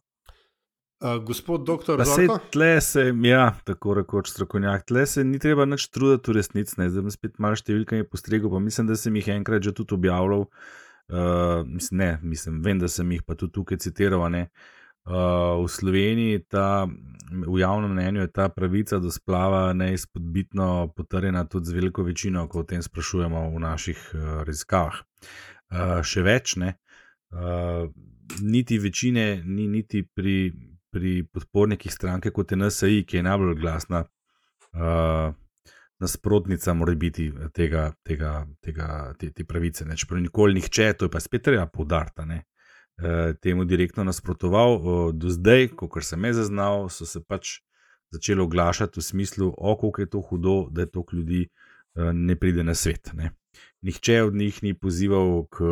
Uh, gospod doktor, se, tle se, ja, tako rekoč strokovnjak, tle se ni treba nič truditi v resnici, zdaj sem spet malo številkami postregel, pa mislim, da sem jih enkrat že tudi objavljal. Uh, mislim, ne, mislim, vem, da sem jih pa tudi tukaj citiral. Uh, v Sloveniji ta, v javnem mnenju je ta pravica do splava neizpodbitno potrjena tudi z veliko večino, ko o tem sprašujemo v naših uh, raziskavah. Uh, še več ne. Uh, niti večine, ni niti pri, pri podpornikih stranke kot je NSAI, ki je najbolj glasna. Uh, nasprotnica biti eh, tega, tega, tega, te, te pravice. Ne. Čeprav nikoli nihče, to je pa spet treba poudariti, e, temu direktno nasprotoval. O, do zdaj, kot sem jaz zaznal, so se pač začeli oglašati v smislu, kako je to hudo, da je toliko ljudi e, ne pride na svet. Ne. Nihče od njih ni pozival k.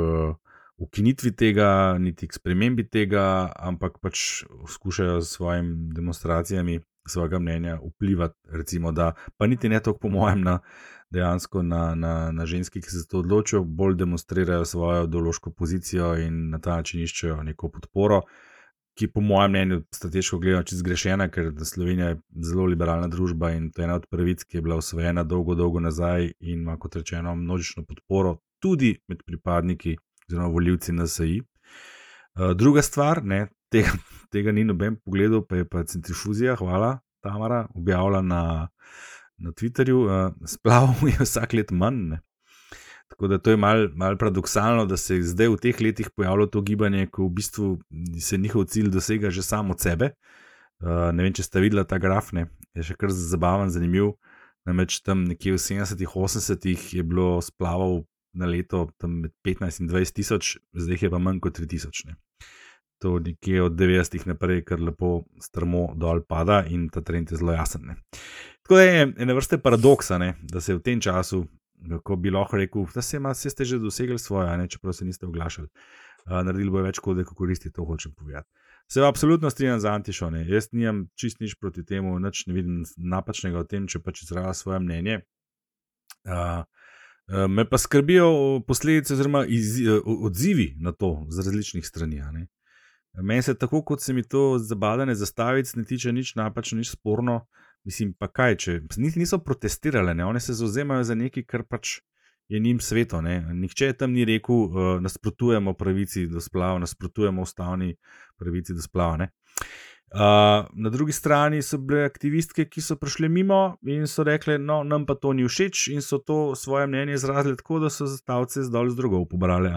Ukinitvi tega, niti k spremembi tega, ampak pač skušajo s svojimi demonstracijami svojega mnenja vplivati, recimo, da pa niti ne toliko, po mojem, na, dejansko na, na, na ženski, ki se za to odločijo, bolj demonstrirajo svojo ideološko pozicijo in na ta način iščejo neko podporo, ki, po mojem mnenju, strateško gledano, čisto zgrešena, ker Slovenija je zelo liberalna družba in to je ena od pravic, ki je bila usvojena dolgo, dolgo nazaj in ima, kot rečeno, množično podporo tudi med pripadniki oziroma voljivci NSAI. Uh, druga stvar, ne, tega, tega ni noben pogledal, pa je pa centrifuzija, hvala, Tamara, objavila na, na Twitterju, uh, splavov je vsak let manj. Ne. Tako da to je malo mal paradoksalno, da se je zdaj v teh letih pojavilo to gibanje, ko v bistvu se njihov cilj dosega že samo od sebe. Uh, ne vem, če ste videli ta graf, ne? je še kar zabaven, zanimiv. Namreč tam nekje v 70-ih, 80-ih je bilo splavov na leto med 15 in 20 tisoč, zdaj je pa manj kot 3 tisoč to nekje od 90-ih naprej, kar lepo strmo dol pada in ta trend je zelo jasen. Ne. Tako da je ena vrsta paradoksa, ne, da se v tem času, ko bi lahko rekel, da se ima, ste že dosegli svoje, ne, čeprav se niste oglašali, uh, naredili bo več kode, kot koristi, to hočem povedati. Se pa absolutno strinjam z Antišone. Jaz nimam čist nič proti temu, nič ne vidim napačnega v tem, če pač izraža svoje mnenje. Uh, me pa skrbijo posledice, oziroma iz, odzivi na to z različnih strani. Uh, Meni se tako, kot se mi to zabadanje zastavic ne tiče nič napačno, nič sporno. Mislim pa kaj, če niti niso protestirali, ne? oni se zauzemajo za nekaj, kar pač je njim sveto. Ne. Nihče tam ni rekel, uh, nasprotujemo pravici do splava, nasprotujemo ustavni pravici do splava. Ne. Uh, na drugi strani so bile aktivistke, ki so prišle mimo in so rekle, no, nam pa to ni všeč, in so to svoje mnenje izrazile tako, da so zastavce zdolj z drugov pobrali.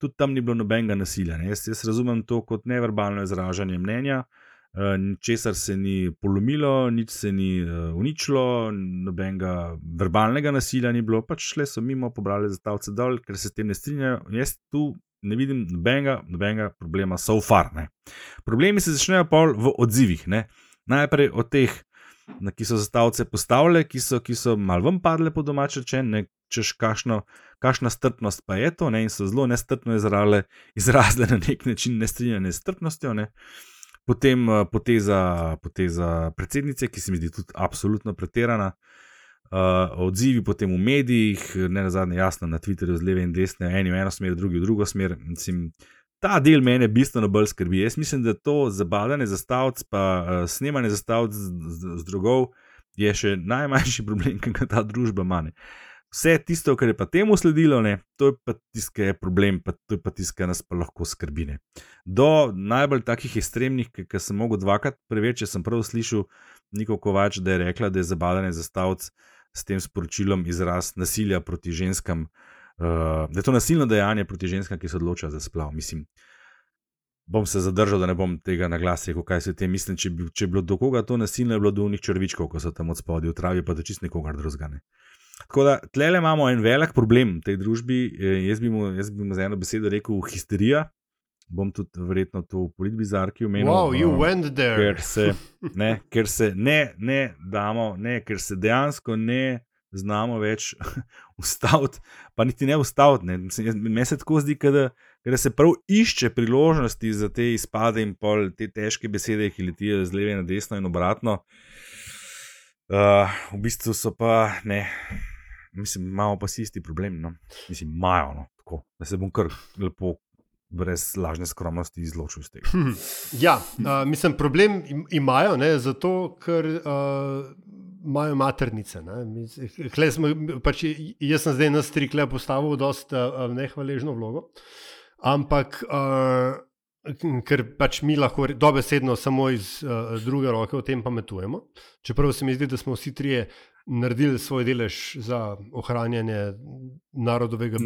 Tudi tam ni bilo nobenega nasilja. Jaz, jaz razumem to kot neverbalno izražanje mnenja, uh, česar se ni polomilo, nič se ni uh, uničilo, nobenega verbalnega nasilja ni bilo, pač šle so mimo, pobrali zastavce dol, ker se s tem ne strinjajo. Jaz tu ne vidim nobenega, nobenega problema, so far. Ne. Problemi se začnejo pol v odzivih. Ne. Najprej od teh, na, ki so zastavce postavljali, ki so, ki so malo ven padle po domače rečeno, češ kakšno, kakšna strpnost pa je to, ne, in so zelo nestrpno izrazile, izrazile na nek način nestrinjanje s strpnostjo. Ne. Potem poteza, poteza predsednice, ki se mi zdi tudi absolutno pretirana. Uh, odzivi potem v medijih, ne na zadnje, jasno na Twitterju, z leve in desne, eni v eno smer, drugi v drugo smer. Mislim, ta del mene bistveno bolj skrbi. Jaz mislim, da to zabadanje zastavc, pa uh, snemanje zastavc z, z, z drugov je še najmanjši problem, ki ga ta družba ima. Vse tisto, kar je pa temu sledilo, ne, to je pa tisto, kar je problem, pa to je pa tisto, kar nas pa lahko skrbi. Ne. Do najbolj takih ekstremnih, ki sem mogel dvakrat preveč, sem prav slišal Niko Kovač, da je rekla, da je zabadanje zastavc s tem sporočilom izraz nasilja proti ženskam, uh, da je to nasilno dejanje proti ženskam, ki se odločajo za splav. Mislim, bom se zadržal, da ne bom tega na glas rekel, kaj se tem mislim. Če, bi, če je bilo do koga to nasilno, je bilo do unih črvičkov, ko so tam od spodaj v travi, pa da čist nekoga drugane. Tako da tle imamo en velik problem v tej družbi. Eh, jaz bi mu, jaz bi mu za eno besedo rekel histerija. Bom tudi verjetno to v politbizarki omenil. Wow, you uh, went there. Ker se ne, ker se ne, ne damo, ne, ker se dejansko ne znamo več ustaviti, pa niti ne ustaviti. Meni se tako zdi, da, da se prav išče priložnosti za te izpade in pol te težke besede, ki letijo z leve na desno in obratno. Uh, v bistvu so pa ne. Mislim, imamo pa isti problem. No. Mislim, imajo, no, tako, da se bom kar lepo brez lažne skromnosti izločil iz tega. Hm, ja, uh, mislim, problem imajo, ne, zato ker uh, imajo maternice. Smo, pač, jaz sem zdaj na strikle postavil dosta uh, nehvaležno vlogo, ampak. Uh, Ker pač mi lahko dobesedno samo iz uh, druge roke o tem pametujemo. Čeprav se mi zdi, da smo vsi trije naredili svoj delež za ohranjanje narodovega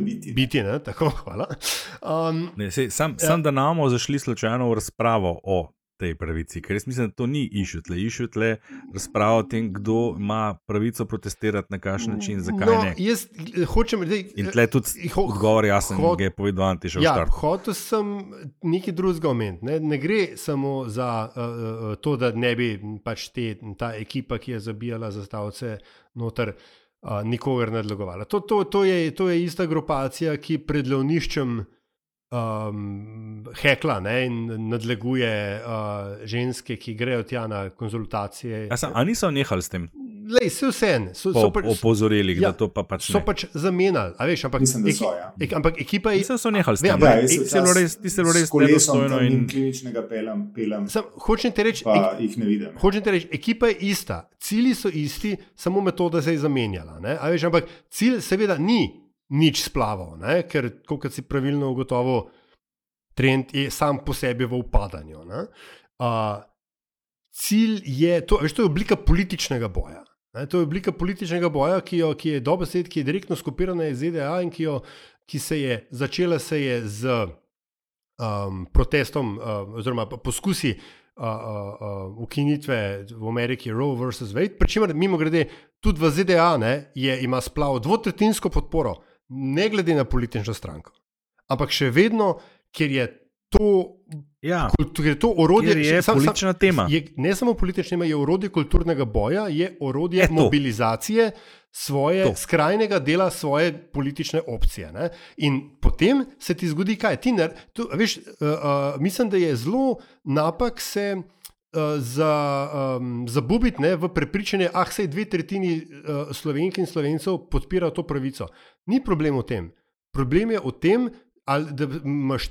biti. biti ne, tako, um, ne, sej, sam, ja. sam, da nam bomo zašli slučajno v razpravo o tej pravici, ker jaz mislim, da to ni išutle. Išutle razprava o tem, kdo ima pravico protestirati na kakšen način, zakaj no, ne. Jaz eh, hočem reči, in tle tudi ho, odgovor jasen, ho, ki je povedal Antiš. Ja, hotel sem nekaj drugega omeniti. Ne, ne gre samo za uh, to, da ne bi pač te, ta ekipa, ki je zabijala zastavce noter. Uh, nikogar ne dlogovala. To, to, to, je, to je ista grupacija, ki pred lovniščem uh, um, hekla ne, in nadleguje uh, ženske, ki grejo tja na konzultacije. Ali niso nehali s tem? Lej, se vse en, so, so pač, opozorili, ja, da to pa pač so pač zamenjali. Veš, ampak, Mislim, so, ja. ek, ampak ekipa je. Mislim, so nehali s tem. Ja, ja, ti se res, ti se res nedostojno in kliničnega pelem. pelem Sam, hočem ti reči, ek, hočem ti reči, ekipa je ista, cilji so isti, samo metoda se je zamenjala. Veš, ampak cilj seveda ni nič splaval, ne? ker, kot si pravilno ugotovil, trend je sam po sebi v upadanju. Uh, cilj je, to, veš, to je oblika političnega boja. Ne? To je oblika političnega boja, ki, jo, ki je dobro sed, ki je direktno skopirana iz ZDA in ki, jo, ki se je začela se je z um, protestom, uh, oziroma poskusi. Uh, uh, uh, ukinitve v Ameriki, Roe versus Wade, pri čemer, mimo grede, tudi v ZDA ne, je, ima splav dvotretinsko podporo, ne glede na politično stranko. Ampak še vedno, ker je to, ja, ker je to orodje, je sam, politična sam, tema. Je, ne samo politična tema, je orodje kulturnega boja, je orodje je mobilizacije svoje to. skrajnega dela svoje politične opcije. Ne? In potem se ti zgodi kaj. Ti, tu, veš, uh, uh, mislim, da je zelo napak se. Uh, za um, zabubiti v prepričanje, ah, se dve tretjini uh, slovenk in slovencev podpira to pravico. Ni problem v tem. Problem je v tem, ali da,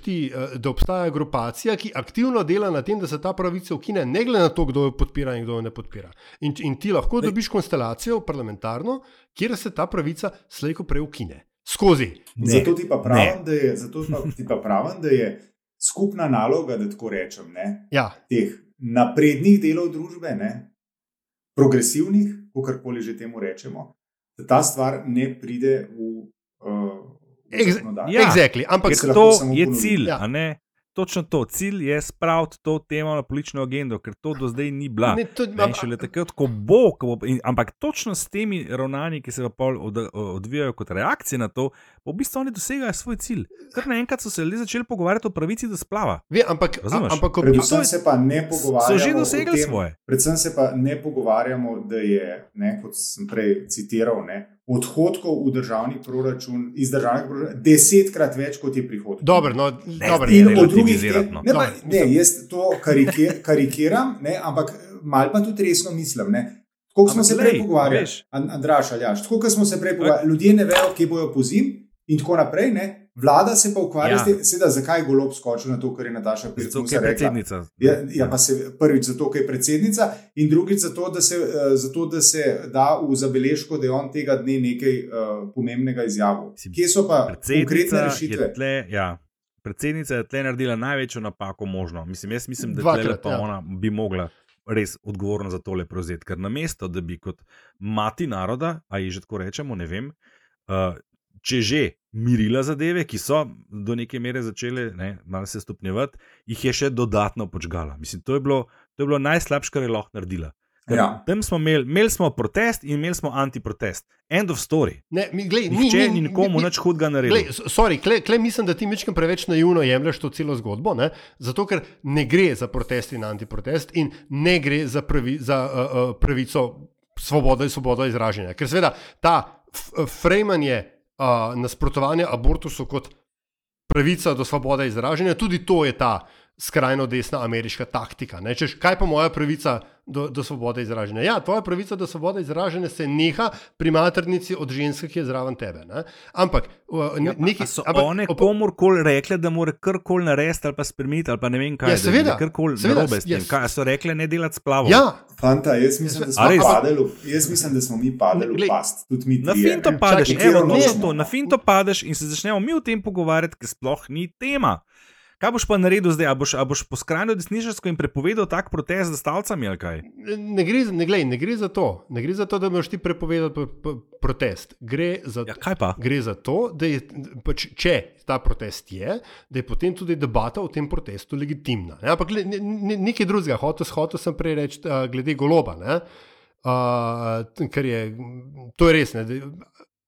ti, eh, da obstaja grupacija, ki aktivno dela na tem, da se ta pravica ukine, ne glede na to, kdo jo podpira in kdo jo ne podpira. In, in ti lahko dobiš konstelacijo parlamentarno, kjer se ta pravica slejko prej ukine. Skozi. Ne. Zato ti pa pravim, da je, pa, ti pa pravim, da je skupna naloga, da tako rečem, ne, ja. teh naprednih delov družbe, ne, progresivnih, kako koli že temu rečemo, da ta stvar ne pride v. Uh, Ja, exactly. Ampak to je cilj. Ja. Točno to, cilj je spraviti to temo na politično agendo, ker to do zdaj ni bila. Ne, to, ne, šele takrat, ko bo, ko bo in, ampak točno s temi ravnanji, ki se pa od, odvijajo kot reakcije na to, v bistvu oni dosegajo svoj cilj. Ker naenkrat so se le začeli pogovarjati o pravici do splava. Ve, ampak, a, ampak predvsem se pa ne pogovarjamo. So že dosegli svoje. Predvsem se pa ne pogovarjamo, da je, ne, kot sem prej citiral, ne, odhodkov v državni proračun, iz državnega proračuna, desetkrat več kot je prihodkov. Dobro, no, ne, dobro, ne, ne, ne, no. ne, ne, jaz to karikir, karikiram, ne, ampak mal pa tudi resno mislim. Ne. Tako smo se prej pogovarjali, Andraš ali Jaš, tako smo se prej pogovarjali, ljudje ne vejo, kje bojo pozim in tako naprej. Ne. Vlada se pa ukvarja ja. s tem, seveda, zakaj je golo skočil na to, kar je Nataša Pirc rekla. Predsednica. Ja, ja, pa se prvič zato, ker je predsednica, in drugič zato, da se, uh, zato, da, se da v zabeležko, da je on tega dne nekaj uh, pomembnega izjavil. Kje so pa konkretne rešitve? Tle, ja. Predsednica je tle naredila največjo napako možno. Mislim, jaz mislim, da Dvakrat, pa ja. ona bi mogla res odgovorno za tole prevzeti. Ker na mesto, da bi kot mati naroda, a ji že tako rečemo, ne vem, uh, če že mirila zadeve, ki so do neke mere začele ne, malo se stopnjevati, jih je še dodatno počgala. Mislim, to je bilo, to je bilo najslabše, kar je lahko naredila. Ja. Tam smo imeli, imeli smo protest in imeli smo antiprotest. End of story. Ne, mi, glej, Nihče ni, ni, ni nikomu nič hudega naredil. Glej, sorry, klej, klej mislim, da ti mečkam preveč naivno jemlješ to celo zgodbo. Ne? Zato, ker ne gre za protest in antiprotest in ne gre za, pravi, za uh, uh, pravico svobode in svobodo izražanja. Ker seveda ta frajmanje uh, nasprotovanje abortusu kot pravica do svobode izražanja, tudi to je ta skrajno desna ameriška taktika. Češ, kaj pa moja pravica do, do svobode izražanja? Ja, tvoja pravica do svobode izražanja se neha pri maternici od ženske, ki je zraven tebe. Ne? Ampak, ja, neki, so ampak, one komorkoli rekle, da mora karkoli narediti ali pa spremeniti, ali pa ne vem kaj. Ja, seveda, karkoli narobe s tem. Yes. Kaj so rekle, ne delati splavo. Ja. Fanta, jaz mislim, da smo, padeli, jaz mislim, da smo mi padli v past. Na finto padeš, evo, no, to, na finto padeš in se začnemo mi o tem pogovarjati, ker sploh ni tema. Kaj boš pa naredil zdaj? A boš, a boš po skrajno desničarsko in prepovedal tak protest z stavcami ali kaj? Ne gre, ne, glej, ne gre za to. Ne gre za to, da boš ti prepovedal protest. Gre za, ja, kaj pa? Gre za to, da je, pač, če ta protest je, da je potem tudi debata o tem protestu legitimna. Ne? Ampak ne, ne, nekaj drugega, hotel, hotel sem prej reči, glede goloba. Uh, ker je, to je res. Ne?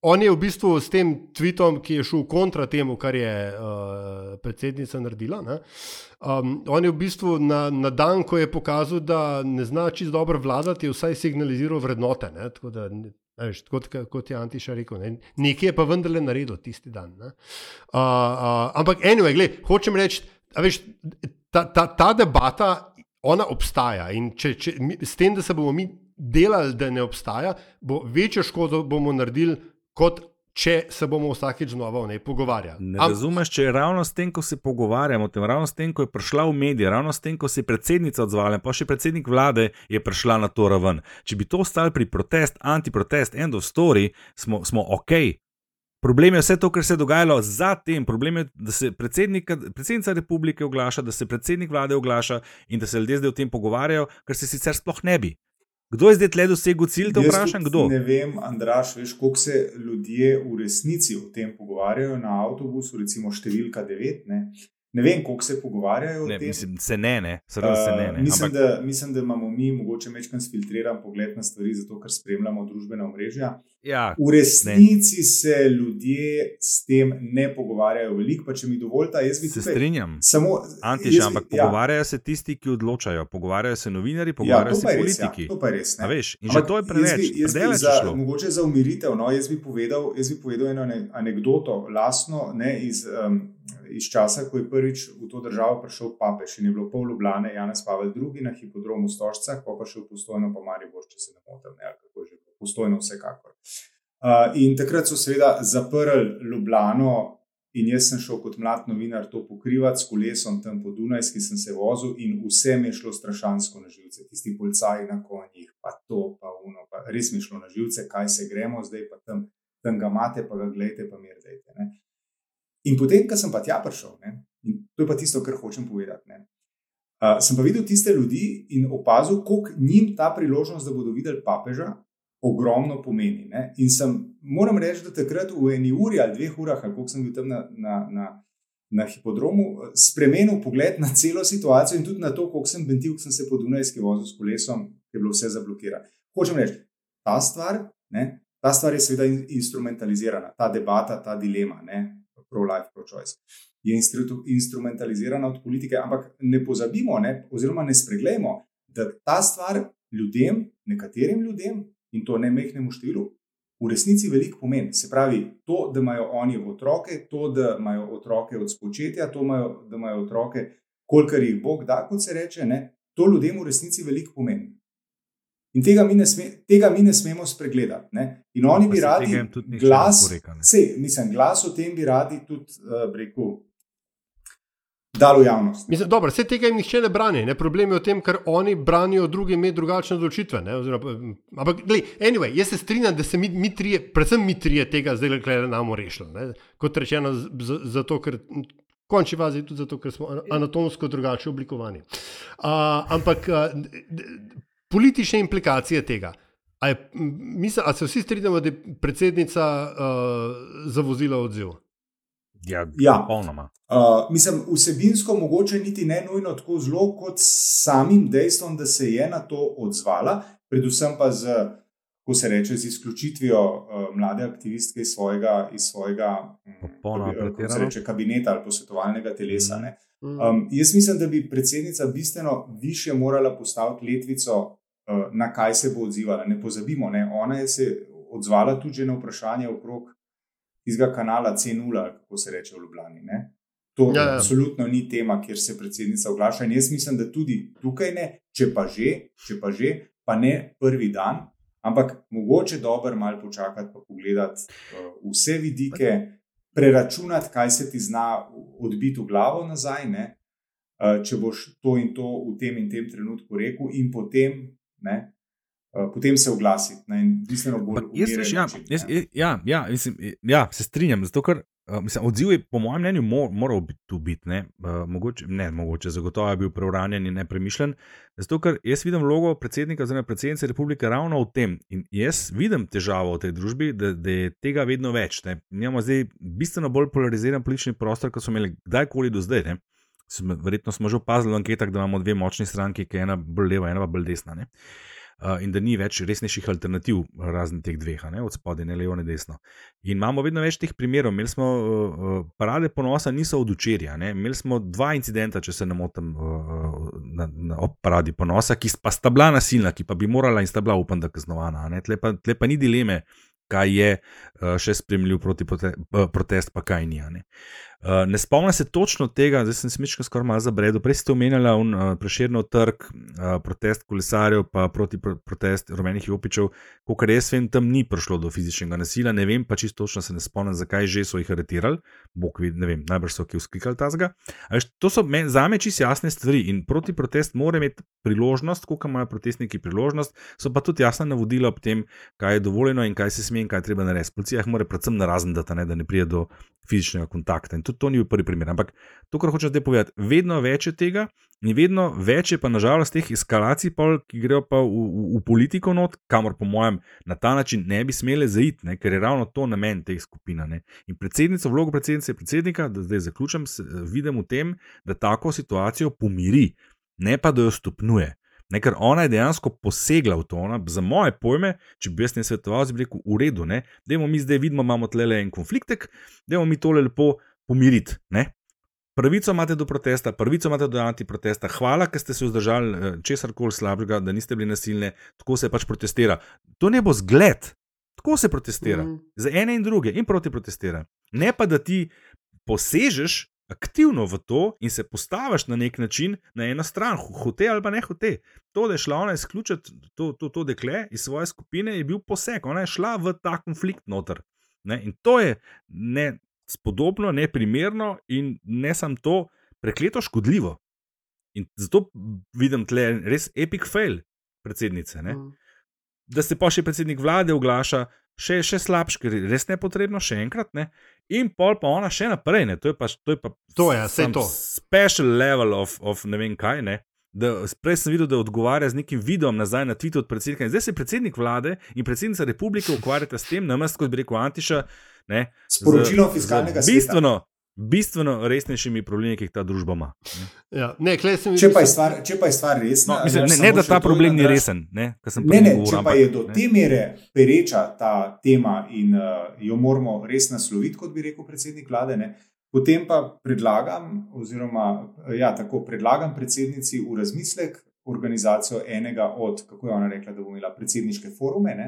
On je v bistvu s tem tvitom, ki je šel kontra temu, kar je uh, predsednica naredila. Um, on je v bistvu na, na dan, ko je pokazal, da ne zna čisto dobro vladati, vsaj signaliziral vrednote. Ne? Tako da, veš, kot, kot je Antiša rekel, ne? nekaj je pa vendarle naredil tisti dan. Uh, uh, ampak, anyway, gled, hočem reči, veš, ta, ta, ta debata, ona obstaja in če, če, s tem, da se bomo mi delali, da ne obstaja, bo večjo škodo bomo naredili kot če se bomo vsakeč znova o njej pogovarjali. Ne Am razumeš, če je ravno s tem, ko se pogovarjamo, tem, ravno s tem, ko je prišla v medije, ravno s tem, ko se je predsednica odzvala, pa še predsednik vlade je prišla na to raven. Če bi to ostali pri protest, antiprotest, end of story, smo, smo ok. Problem je vse to, kar se je dogajalo zatem. Problem je, da se predsednica republike oglaša, da se predsednik vlade oglaša in da se ljudje zdaj o tem pogovarjajo, kar se sicer sploh ne bi. Kdo je zdaj tle dosegel cilj, da vprašam kdo? Ne vem, Andraš, veš, koliko se ljudje v resnici o tem pogovarjajo na avtobusu, recimo številka 9. Ne? Ne vem, koliko se pogovarjajo ne, o tem. Mislim, se ne, ne. Se ne, ne. Mislim, Ampak... da, mislim, da imamo mi mogoče večkrat filtriran pogled na stvari, zato ker spremljamo družbena omrežja. Ja, v resnici ne. se ljudje s tem ne pogovarjajo veliko, pa če mi dovolite, jaz bi se tukaj, strinjam. Samo, Antiš, ampak ja. pogovarjajo se tisti, ki odločajo, pogovarjajo se novinari, ja, pogovarjajo ja, se politiki. Ja, to pa je res. Veš, in ampak že to je preveč. Jaz bi, jaz bi za, mogoče za umiritev, no, jaz bi povedal, jaz bi povedal eno anegdoto, lasno, ne iz. Um, iz časa, ko je prvič v to državo prišel papež in je bilo pol Ljubljana, Janez Pavel II na hipodromu Stožca, pa pa še v postojno po Maribor, če se ne motim, ne, kako že postojno, vsekakor. Uh, in takrat so seveda zaprli Ljubljano in jaz sem šel kot mlad novinar to pokrivati s kolesom tam po Dunajski, sem se vozil in vse mi je šlo strašansko na živce. Tisti policaji na konjih, pa to, pa uno, pa res mi je šlo na živce, kaj se gremo, zdaj pa tam, tam ga imate, pa ga gledajte, pa mir dajte. Ne. In potem, ko sem pa tja prišel, ne, in to je pa tisto, kar hočem povedati. Ne, uh, sem pa videl tiste ljudi in opazil, koliko njim ta priložnost, da bodo videli papeža, ogromno pomeni. Ne? In sem, moram reči, da takrat v eni uri ali dveh urah, ali koliko sem bil tam na, na, na, na hipodromu, spremenil pogled na celo situacijo in tudi na to, koliko sem bentil, ko sem se po Dunajski vozil s kolesom, ki je bilo vse zablokirano. Hočem reči, ta stvar, ne? ta stvar je seveda instrumentalizirana, ta debata, ta dilema, pro-life, pro-choice. Je instrumentalizirana od politike, ampak ne pozabimo, ne, oziroma ne spregledajmo, da ta stvar ljudem, nekaterim ljudem, in to ne mehkemu številu, v resnici veliko pomeni. Se pravi, to, da imajo oni otroke, to, da imajo otroke od spočetja, to, imajo, da imajo otroke, kolikor jih Bog da, kot se reče, ne, to ljudem v resnici veliko pomeni. In tega mi ne, sme, tega mi ne smemo spregledati. Ne? In oni bi radi glas, vse, mislim, glas o tem bi radi tudi, uh, rekel, dal v javnost. Mislim, dobro, vse tega jim nihče ne brani. Ne? Problem je v tem, ker oni branijo druge imeti drugačne odločitve. Ampak, gledaj, anyway, jaz se strinjam, da se mi, mi trije, predvsem mi trije tega zdaj le namo rešili. Ne? Kot rečeno, zato ker. Končni fazi tudi zato, ker smo anatomsko drugače oblikovani. Uh, ampak uh, politične implikacije tega. A, je, mislim, a se vsi strinjamo, da je predsednica uh, zavozila odziv? Ja, Ja. popolnoma. Uh, mislim, vsebinsko mogoče niti ne nujno tako zelo, kot samim dejstvom, da se je na to odzvala, predvsem pa z, ko se reče, z izključitvijo uh, mlade aktivistke iz svojega, iz svojega mm, Popolnoma kako bi- kako se pretirano. reče, kabineta ali posvetovalnega telesa. ne. Mm. Um, jaz mislim, da bi predsednica bistveno više morala postaviti letvico, uh, na kaj se bo odzivala. Ne pozabimo, ne? ona je se odzvala tudi že na vprašanje okrog tistega kanala C0, ali kako se reče v Ljubljani. Ne? To Ja, ja, absolutno ni tema, kjer se predsednica oglaša. In jaz mislim, da tudi tukaj ne, če pa že, če pa, že pa ne prvi dan, ampak mogoče dobro malo počakati, pa pogledati uh, vse vidike, preračunati, kaj se ti zna odbiti v glavo nazaj. Ne? Uh, če boš to in to v tem in tem trenutku rekel, in potem, ne, potem se oglasiti bistveno bolj Ampak Jaz, veš, ja, način, jaz, ja, ja, mislim, ja, se strinjam. Zato, ker, uh, mislim, odziv je, po mojem mnenju, mor, moral biti tu biti. Ne? Uh, mogoče, ne, mogoče, zagotovo je bil preuranjen in nepremišljen. Zato, ker jaz vidim vlogo predsednika, oziroma predsednice republike ravno v tem. In jaz vidim težavo v tej družbi, da, da je tega vedno več. Ne? Imamo zdaj bistveno bolj polariziran politični prostor, kot smo imeli kdajkoli do zdaj. Ne? Verjetno smo že opazili v anketah, da imamo dve močni stranki, ki je ena bolj leva, ena pa bolj desna. Ne? Uh, in da ni več resnejših alternativ, razen teh dveh, ne, od spodaj, ne levo, ne desno. In imamo vedno več teh primerov. Imeli smo uh, parade ponosa, niso od včerja. ne. Imeli smo dva incidenta, če se ne motim, uh, na, na, ob paradi ponosa, ki pa sta bila nasilna, ki pa bi morala in sta bila, upam, da kaznovana. Tle pa, tle pa ni dileme, kaj je še spremljiv proti prote, protest, pa kaj ni. Uh, ne spomnim se točno tega, zdaj sem smička skoraj malo zabredel. Prej ste omenjali uh, preširno trg, uh, protest kolesarjev, pa proti pro, protest rumenih jopičev. Kolikor jaz vem, tam ni prišlo do fizičnega nasilja, ne vem pa čisto točno, se ne spomnim, zakaj že so jih aretirali. Bog ve, ne vem, najbrž so ki usklikali tazga. Veš, To so me- zame čisto jasne stvari in proti protest mora imeti priložnost, koliko imajo protestniki priložnost, so pa tudi jasna navodila ob tem, kaj je dovoljeno in kaj se sme in kaj treba narediti. Policija jih mora predvsem narazen dati, ne, da ne pride do fizičnega kontakta. In tudi to ni bil prvi primer. Ampak to, kar hočem zdaj povedati, vedno več je tega in vedno več je pa nažalost teh eskalacij, pol, ki grejo pa v, v, v politiko not, kamor po mojem na ta način ne bi smele zaiti, ne, ker je ravno to namen teh skupin. In predsednica, vlogo predsednice predsednika, da zdaj zaključim, vidim v tem, da tako situacijo pomiri, ne pa da jo stopnjuje. Ne, ker ona je dejansko posegla v to. Ona, za moje pojme, če bi jaz ne svetoval, bi rekel: v redu, ne, dajmo mi zdaj vidimo, imamo tle en konfliktek, dajmo mi tole lepo pomiriti. Ne. Pravico imate do protesta, pravico imate do antiprotesta. Hvala, ker ste se vzdržali česar koli slabega, da niste bili nasilni, tako se pač protestira. To ne bo zgled, tako se protestira. Mm. Za ene in druge in proti protestira. Ne pa da ti posežeš aktivno v to in se postaviš na nek način na eno stran, ho- hote ali pa ne hote. To, da je šla ona izključiti to, to, to dekle iz svoje skupine, je bil poseg. Ona je šla v ta konflikt noter. Ne? In to je ne, spodobno, neprimerno in ne samo to, prekleto škodljivo. In zato vidim tle res epic fail predsednice. Mm. Da se pa še predsednik vlade oglaša, še, še slabše, ker je res nepotrebno, še enkrat. Ne? In pol pa ona še naprej, ne? to je pa, to je pa to je, to. special level of, of ne vem kaj. Ne? Da, prej sem videl, da odgovarja z nekim videom nazaj na Twitter od predsednika. In zdaj se predsednik vlade in predsednica republike ukvarjata s tem, namesto kot bi rekel Antiša. Ne, Sporočilo fiskalnega sveta. Bistveno, bistveno resnejšimi problemi, ki jih ta družba ima. Ja, ne, sem, če, pa stvar, če pa je stvar resna, no, mislim, ne, ne da ta problem ni resen. Ne, ne, ne če pa je do ne. te mere pereča ta tema in uh, jo moramo res nasloviti, kot bi rekel predsednik vlade. Ne, Potem pa predlagam, oziroma ja, tako predlagam predsednici v razmislek organizacijo enega od, kako je ona rekla, da bo imela predsedniške forume, ne,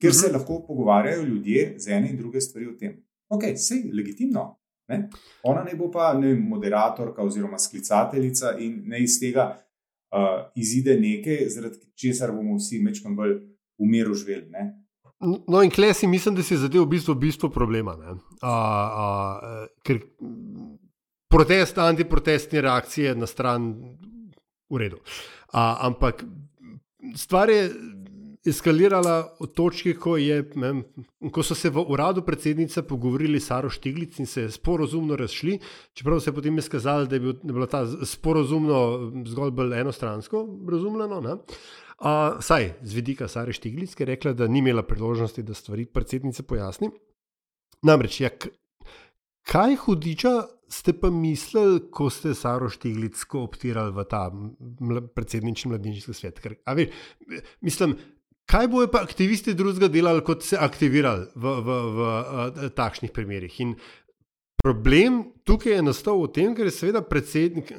kjer se mhm. lahko pogovarjajo ljudje z ene in druge stvari o tem. Ok, vse je legitimno, Ne? Ona ne bo pa ne, moderatorka oziroma sklicateljica in ne iz tega uh, izide nekaj, zaradi česar bomo vsi mečkam bolj umiru živeli. Ne? No, in klesi, mislim, da si zadev v bistvu, bistvo problema. A, a, ker protest, antiprotestne reakcije na stran, v redu. A, ampak stvar je eskalirala od točke, ko, je, ne, ko so se v uradu predsednice pogovorili s Saro Štiglic in se sporozumno razšli, čeprav se je potem izkazalo, da je, bil, da je bilo ta sporozumno zgolj bolj enostransko razumljeno. Ne. Uh, saj z vidika Sare Štiglic, ki je rekla, da ni imela priložnosti, da stvari predsednice pojasni. Namreč, ja, kaj hudiča ste pa mislili, ko ste Saro Štiglic optirali v ta predsednični mladinski svet? Ker, veš, mislim, Kaj bojo pa aktivisti drugega delali, kot se aktivirali v, v, v, v, v takšnih primerih? In problem tukaj je nastal v tem, ker,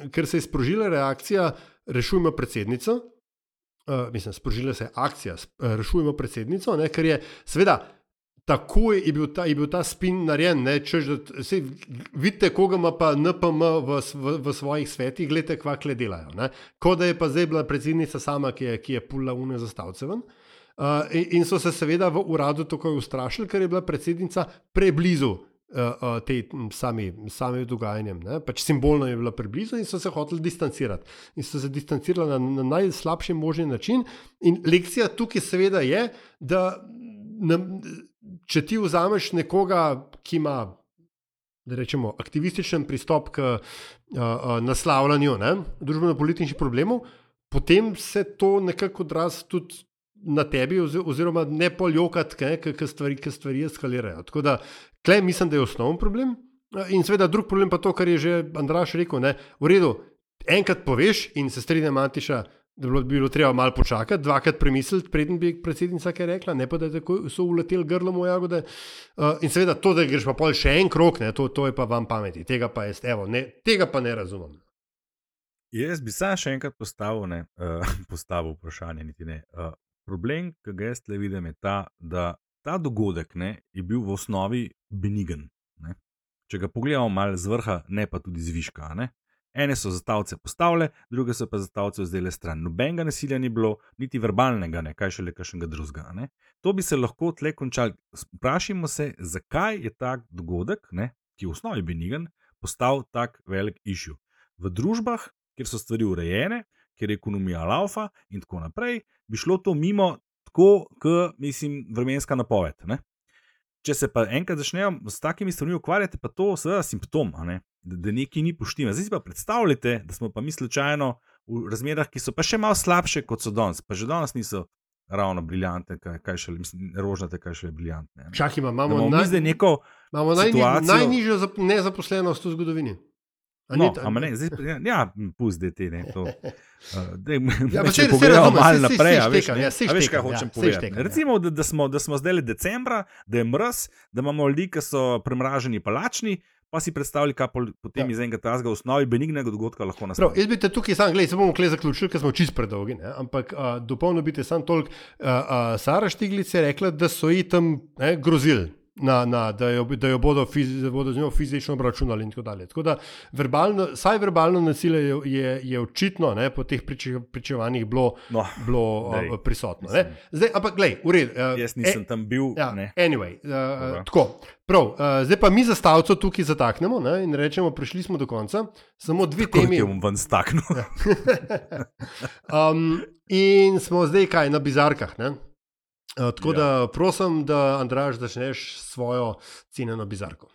ker se je sprožila reakcija, rešujemo predsednico. Uh, mislim, sprožila se je akcija, uh, rešujemo predsednico, ne, ker je seveda. Tako je bil ta, je bil ta spin narejen. Češ, da, se, vidite, koga ima pa NPM v, v, v svojih svetih, gledite, kva kle delajo. Kot da je pa zdaj bila predsednica sama, ki je, ki je pula une zastavce ven. Uh, Uh, in so se seveda v uradu tako ustrašili, ker je bila predsednica preblizu uh, tej sami, sami dogajanjem. Pač simbolno je bila preblizu in so se hoteli distancirati. In so se distancirali na, na najslabši možni način. In lekcija tukaj seveda je, da na, če ti vzameš nekoga, ki ima. Da rečemo, aktivističen pristop k uh, uh, naslavljanju družbeno-političnih problemov, potem se to nekako odrazi tudi na tebi, oziroma ne poljokati, kaj stvari, stvari eskalirajo. Tako da, klej mislim, da je osnovni problem. In seveda, drug problem pa to, kar je že Andraš rekel. Ne, v redu, enkrat poveš in se strinjam, Antiša, da bi bilo treba malo počakati, dvakrat premisliti, preden bi predsednica kaj rekla, ne pa da so uleteli grlo moja jagode. Uh, in seveda, to, da greš pa pol še en krok, ne, to, to je pa vam pameti. Tega pa, jaz, evo, ne, tega pa ne razumem. Jaz bi se še enkrat postavil, ne, uh, postavil vprašanje, niti ne. Uh, Problem, ki ga jaz le vidim, je ta, da ta dogodek ne, je bil v osnovi benigen. Ne. Če ga pogledamo malo z vrha, ne pa tudi z viška. Ne. Ene so zastavce postavile, druge so pa zastavce vzele stran. Nobenega nasilja ni bilo, niti verbalnega, ne, kaj šele kakšnega drugega. Ne. To bi se lahko tle končal. Sprašimo se, zakaj je ta dogodek, ne, ki je v osnovi benigen, postal tak velik išju. V družbah, kjer so stvari urejene, ker je ekonomija laufa in tako naprej, bi šlo to mimo, tako kot mislim, vremenska napoved. Ne? Če se pa enkrat začnejo s takimi stvarmi ukvarjati, pa to seveda simptom, ne? da, da nekaj ni poštima. Zdaj si pa predstavljate, da smo pa mi slučajno v razmerah, ki so pa še malo slabše kot so danes, pa že danes niso. Ravno briljantne, kaj, kaj še mislim, rožnate, kaj še briljantne. Čakaj, imamo, naj, imamo najnižjo nezaposlenost v zgodovini. No, ni, ne, zdaj, ja, ja pusti te. Ne, to, uh, dej, ja, če pogledamo malo naprej, veš, ne, ja, veš, kaj hočem ja, povedati. Štekam, Recimo, ja. da, da, smo, da smo zdaj decembra, da je mrz, da imamo ljudi, ki so premraženi palačni. Pa si predstavljaj, kaj potem ja. iz enega tazga v osnovi benignega dogodka lahko nastane. Jaz bi te tukaj sam gledal, se bomo kle zaključili, ker smo čist predolgi. Ne? Ampak uh, dopolno bi te sam toliko. Uh, uh, Sara Štiglica je rekla, da so ji tam grozili na, na, da, jo, da jo bodo, fizi, da bodo z njo fizično obračunali. In tako dalje. Tako da, verbalno, saj verbalno nasilje je, je, je očitno ne, po teh priče, pričevanjih bilo, No, bilo dej, uh, prisotno. mislim. Ne. Zdaj, ampak, gledaj, v redu. Uh, Jaz nisem tam bil. Ja, ne. anyway, uh, Dobro. tako. Prav, uh, zdaj pa mi zastavco tukaj zataknemo ne, in rečemo, prišli smo do konca. Samo dve Kako temi. ti bom ven staknil? um, in smo zdaj kaj na bizarkah. Ne? Uh, tako Ja. da prosim, da Andraš začneš svojo cenjeno bizarko.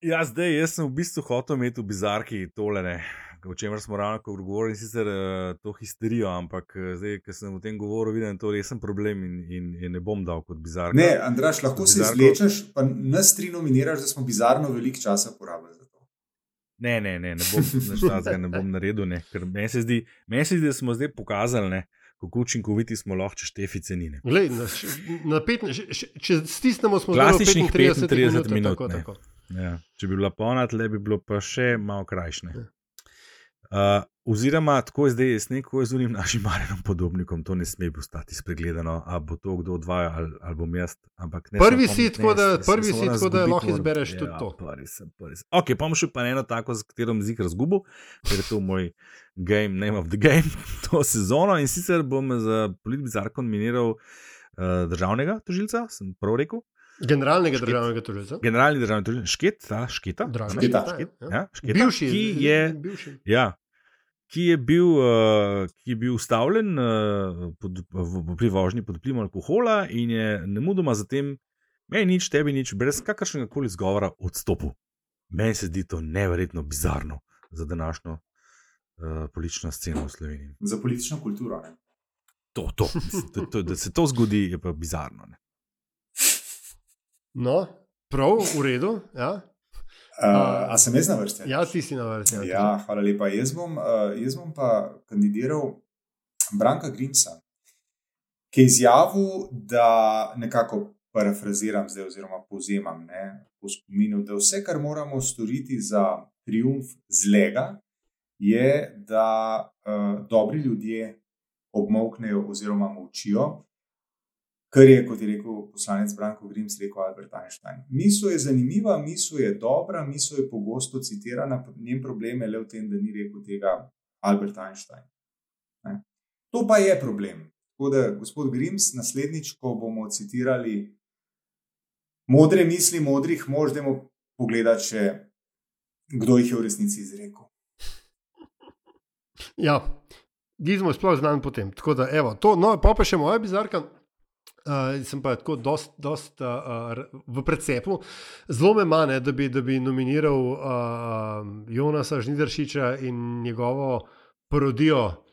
Ja, zdaj jaz sem v bistvu hotel imeti v bizarki tole, ne, o čemer smo ravno govorili, in sicer uh, to histerijo, ampak eh, zdaj, ker sem o tem govoril, vidim, da je to resen problem in, in, in ne bom dal kot bizarka. Ne, Andraš, lahko se Bizarko- izlečeš, pa nas tri nominiraš, da smo bizarno veliko časa porabili za to. Ne, ne, ne, ne bom takega ne bom naredil, ne, ker meni se, zdi, meni se zdi, da smo zdaj pokazali, ne, kako učinkoviti smo lahko, če štefice ni. ne. Glej, na, na pet, če stisnemo, smo v Klasičnih 35, 35 minut. minut, Tako, tako. Ja, če bi bila polna, tle bi bilo pa še malo krajšne. Ja. Uh, oziroma, tako je zdaj, jaz neko z unim našim Marjenom podobnikom, to ne sme ostati spregledano, ali bo to kdo odvaja ali, ali bom jaz. Ampak ne Prvi si, pametne, tako da- prvi si, tako da lahko izbereš tudi ja, to. Prvi sem, prvi sem. Ok, pa bom še pa eno tako, z katero bom zik razgubil, ker je to moj game, name of the game, to sezono in sicer bom za politbizarko nominiral uh, državnega tožilca, sem prav rekel. Generalnega Šket. državnega tožilca. Generalni državni tožilec, šket, ta šketa. Drago, a ne? Šketa. Šket, ja. ja, šketa, Bivši, ki je, bivši. ja, ki je bil, uh, ki je bil ustavljen uh, pod, v, pri vožnji pod vplivom alkohola in je nemudoma zatem, meni nič, tebi nič, brez kakršnega koli zgovora odstopil. Meni se zdi to neverjetno bizarno za današnjo uh, politično sceno v Sloveniji. Za politično kulturo. Ne? To, to, mislim, to, to, da se to zgodi, je pa bizarno. Ne? No, prav, v redu. Ja, Uh, a sem jaz na vrsti? ja ti si na vrsti. ja. Ja, hvala lepa. Jaz bom, uh, jaz bom pa kandidiral Branka Grimsa, ki je izjavil, da nekako parafraziram zdaj, oziroma povzemam ne, po spominu, da vse, kar moramo storiti za triumf zlega, je, da uh, dobri ljudje obmoknejo oziroma molčijo. Kar je, kot je rekel poslanec Branko Grims, rekel Albert Einstein. Misel je zanimiva, misel je dobra, misel je pogosto citirana, njen problem je le v tem, da ni rekel tega Albert Einstein. Ne? To pa je problem. Tako da, gospod Grims, naslednjič, ko bomo citirali modre misli modrih, možemo pogledati še, kdo jih je v resnici izrekel. Ja, Gizmo je sploh znan potem. Tako da, evo, to, no, pa pa še moja bizarka. Uh, sem pa tako dost, dost, uh, uh, v precepu. Zelo me mane, da bi, da bi nominiral uh, Jonasa Žnideršiča in njegovo parodijo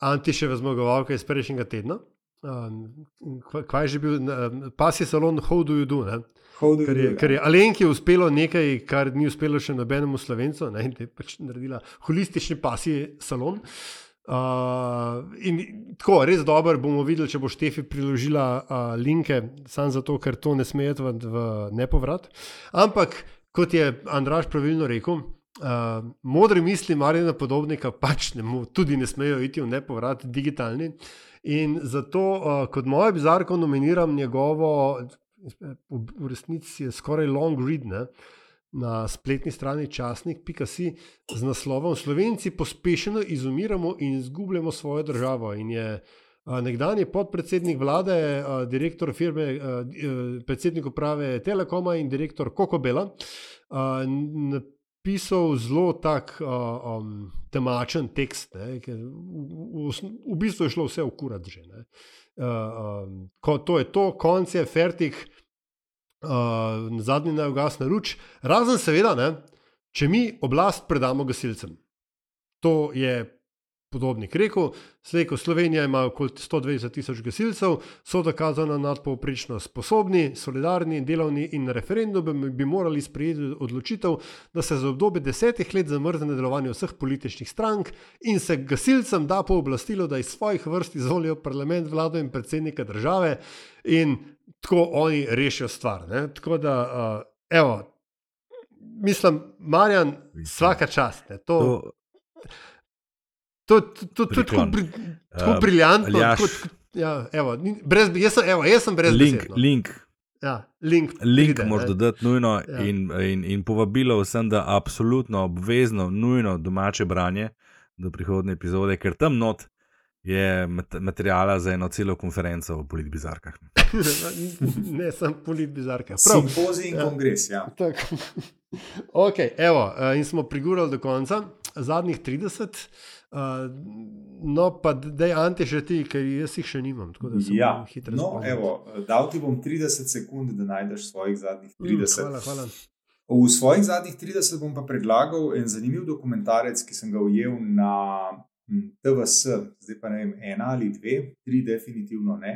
Antiševe zmagovalke iz prejšnjega tedna. Uh, kaj je že bil, uh, pas je salon How do you do? Ne? Do you Ker do je, that? ker je Alenki uspelo nekaj, kar ni uspelo še nobenemu slovencu, ne, in da je pač naredila holistični pasji salon. Uh, in tako, res dobro bomo videli, če bo Štefi priložila uh, linke, samo zato, ker to ne sme iti v, nepovrat. Ampak, kot je Andraš pravilno rekel, uh, modri misli Marina Podobnika pač ne, mo- tudi ne smejo iti v nepovrat, digitalni. In zato, uh, kot moja bizarka, nominiram njegovo, v, v resnici je skoraj long read. Ne? Na spletni strani časnik.com z naslovom Slovenci pospešeno izumiramo in izgubljamo svojo državo. In je nekdanji podpredsednik vlade, direktor firme, a, predsednik uprave Telekoma in direktor Kokobela napisal zelo tak um, temačen tekst, ne, ker v, v, v bistvu je šlo vse v kurat že. ne. A, um, ko, to je to, konc je, fertik uh, zadnji naj ugasne luč, razen seveda, ne, če mi oblast predamo gasilcem. To je podobnik rekel, slej ko Slovenija ima okoli 120 tisoč gasilcev, so dokazano nadpovprečno sposobni, solidarni, delovni in na referendumu bi morali sprejeti odločitev, da se za obdobje desetih let zamrzne delovanje vseh političnih strank in se gasilcem da pooblastilo, da iz svojih vrst izvolijo parlament, vlado in predsednika države in tako oni rešijo stvar. Ne? Tako da, uh, evo, mislim, Marjan, vsaka čast. Ne? To, To, to, to, to, to je tako, bri, tako Um, briljantno. Aljaž. Tako, ja, evo, brez, jaz, sem, evo, jaz sem brez link, besed, no. link, Ja, link Link moraš dodati nujno ja. in, in, in povabilo vsem, da absolutno, obvezno, nujno domače branje do prihodne epizode, ker tam not je mat- materijala za eno celo konferenco o politbizarkah. ne, sem polit bizarka. Simpozij in Ja. kongres. Ja. Tako. Okay, evo, eh, in smo prigurali do konca, zadnjih 30. Uh, no, pa da je Ante še ti, ker jaz jih še nimam. Tako da Ja, hitro no, evo, dal ti bom 30 sekund, da najdeš svojih zadnjih Mm, 30. Hvala, hvala. V svojih zadnjih 30 bom pa predlagal en zanimiv dokumentarec, ki sem ga ujel na TVS, zdaj pa ne vem, ena ali dve, tri, definitivno ne.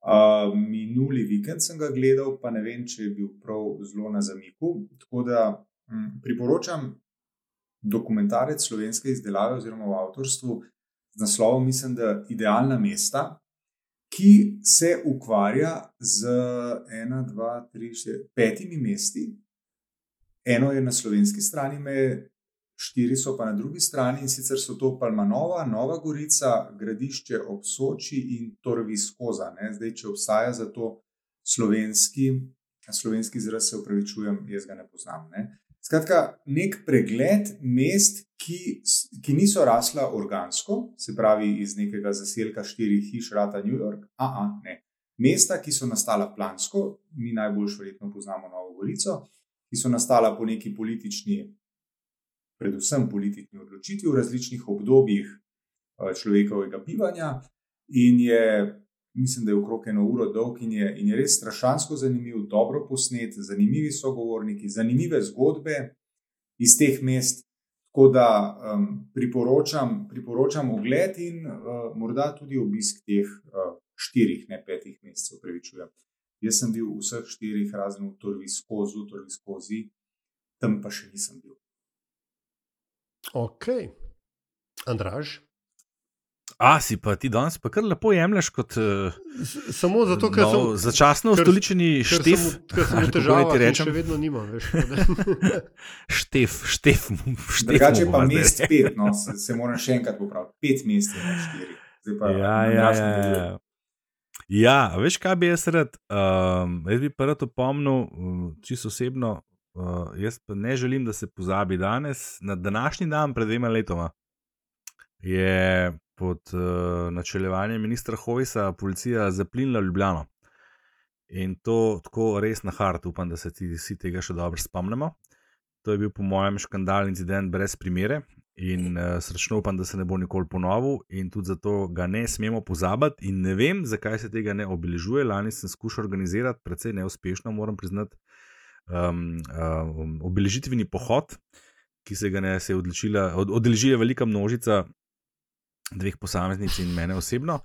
Uh, minuli vikend sem ga gledal, pa ne vem, če je bil prav zelo na zamiku. Tako da hm, priporočam dokumentarec slovenske izdelave oziroma v avtorstvu z naslovom, mislim, da Idealna mesta, ki se ukvarja z ena, dva, tri, štiri, petimi mesti. Eno je na slovenski strani, meje, štiri so pa na drugi strani in sicer so to Palmanova, Nova Gorica, Gradišče ob Soči in Torviskoza. Ne? Zdaj, če obstaja za to slovenski, slovenski izraz, se upravičujem, jaz ga ne poznam. Ne? Skratka, nek pregled mest, ki, ki niso rasla organsko, se pravi iz nekega zaselka štirih hiš, Rata New York. Aha, ne. Mesta, ki so nastala plansko, mi najbolj verjetno poznamo Novo Gorico, ki so nastala po neki politični, predvsem politični odločitvi v različnih obdobjih eh, človekovega bivanja, in je, mislim, da je okrog eno uro dolg in je, in je res strašansko zanimiv, dobro posnet, zanimivi sogovorniki, zanimive zgodbe iz teh mest. Tako da um, priporočam, priporočam ogled in uh, morda tudi obisk teh uh, štirih, ne petih mesecev, pravičujem. Jaz sem bil v vseh štirih, razen v Torviskozu, Torviskozi, tam pa še nisem bil. Ok, Andraž. A si pa ti danes pa kar lepo jemlješ kot uh, S- Samo zato, ker nov, sem začasno ustoličeni štef. ker sem v težavah, ti rečem? še vedno nimam. Da- Štef, štef, štef. Drugače pa mest pet, no, se, se moram še enkrat popraviti. Pet mest je na štiri. Zdaj pa Ja, ja, ja, ja. ja, a veš, kaj bi jaz rad? Um, jaz bi pa rad opomnil, um, čisto osebno, uh, jaz pa ne želim, da se pozabi danes, na današnji dan, pred dvema letoma, je pod uh, načeljevanjem ministra Hojsa policija zaplinila Ljubljano. In to tako res na hart, upam, da se ti vsi tega še dobro spomnimo. To je bil, po mojem, škandal, incident brez primere. In uh, srčno upam, da se ne bo nikoli ponovil, in tudi zato ga ne smemo pozabiti. In ne vem, zakaj se tega ne obeležuje. Lani sem skušal organizirati, precej neuspešno, moram priznati, um, um, obeležitveni pohod, ki se ga ne se je odločila, od, odeležila velika množica dveh posameznic in mene osebno.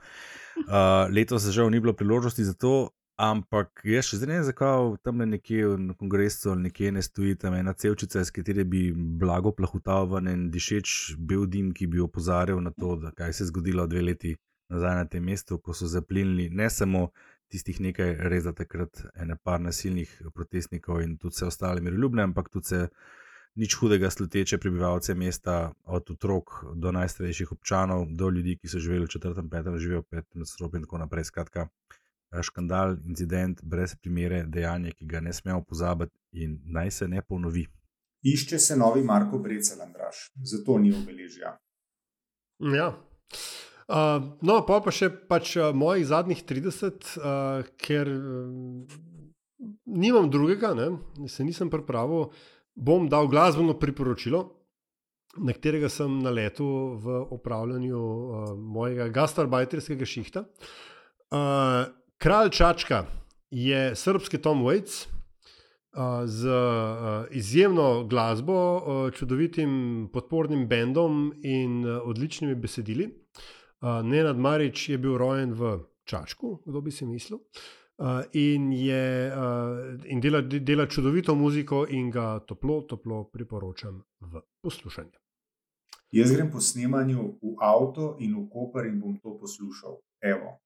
Uh, letos žal ni bilo priložnosti za to, ampak jaz še zdaj ne vem, zakaj tam nekje na kongresu ali nekje ne stoji tam ena cevčica, iz katere bi blago plahutal ven en dišeč bel dim, ki bi opozarjal na to, kaj se je zgodilo dve leti nazaj na tem mestu, ko so zaplinili ne samo tistih nekaj res da takrat ene par nasilnih protestnikov in tudi vse ostale miroljubne, ampak tudi se nič hudega sluteče prebivalce mesta, od otrok do najstarejših občanov, do ljudi, ki so živeli v četrtem, petem, živijo v petem nadstropju in tako naprej. Skratka, eh, škandal, incident, brez primere, dejanje, ki ga ne smemo pozabiti in naj se ne ponovi. Išče se novi Marko Brecel, Andraš, zato ni obeležja. Ja. Uh, no, pa, pa še pač uh, mojih zadnjih 30, uh, ker um, nimam drugega, ne, se nisem pripravil, bom dal glasbeno priporočilo, na katerega sem naletel v upravljanju uh, mojega gastarbajterskega šihta. Uh, Kralj Čačka je srpski Tom Waits. Uh, z uh, izjemno glasbo, uh, čudovitim podpornim bendom in uh, odličnimi besedili. Uh, Nenad Marič je bil rojen v Čačku, kdo bi si mislil. Uh, in je, uh, in dela, dela čudovito muziko, in ga toplo, toplo priporočam v poslušanje. Jaz grem po snemanju v avto in v Koper in bom to poslušal. Evo.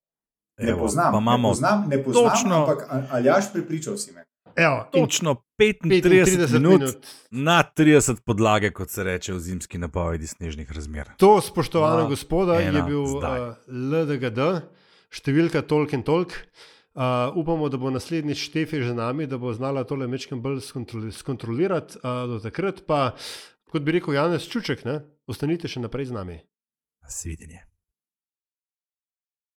Ne Evo, poznam, pa imamo ne poznam, ne poznam točno- ampak a- Aljaš prepričal si me. Evo, Točno 35, 35 minut, minut. na 30 podlage, kot se reče v zimski napovedi snežnih razmer. To, spoštovana gospoda, je ena bil zdaj. uh, LDGD, številka tolk in tolk. Uh, upamo, da bo naslednji Štefi že nami, da bo znala tole mečkam bolj skontroli, skontrolirati. Uh, do takrat pa, kot bi rekel Janez Čuček, ne, ostanite še naprej z nami. Svidenje.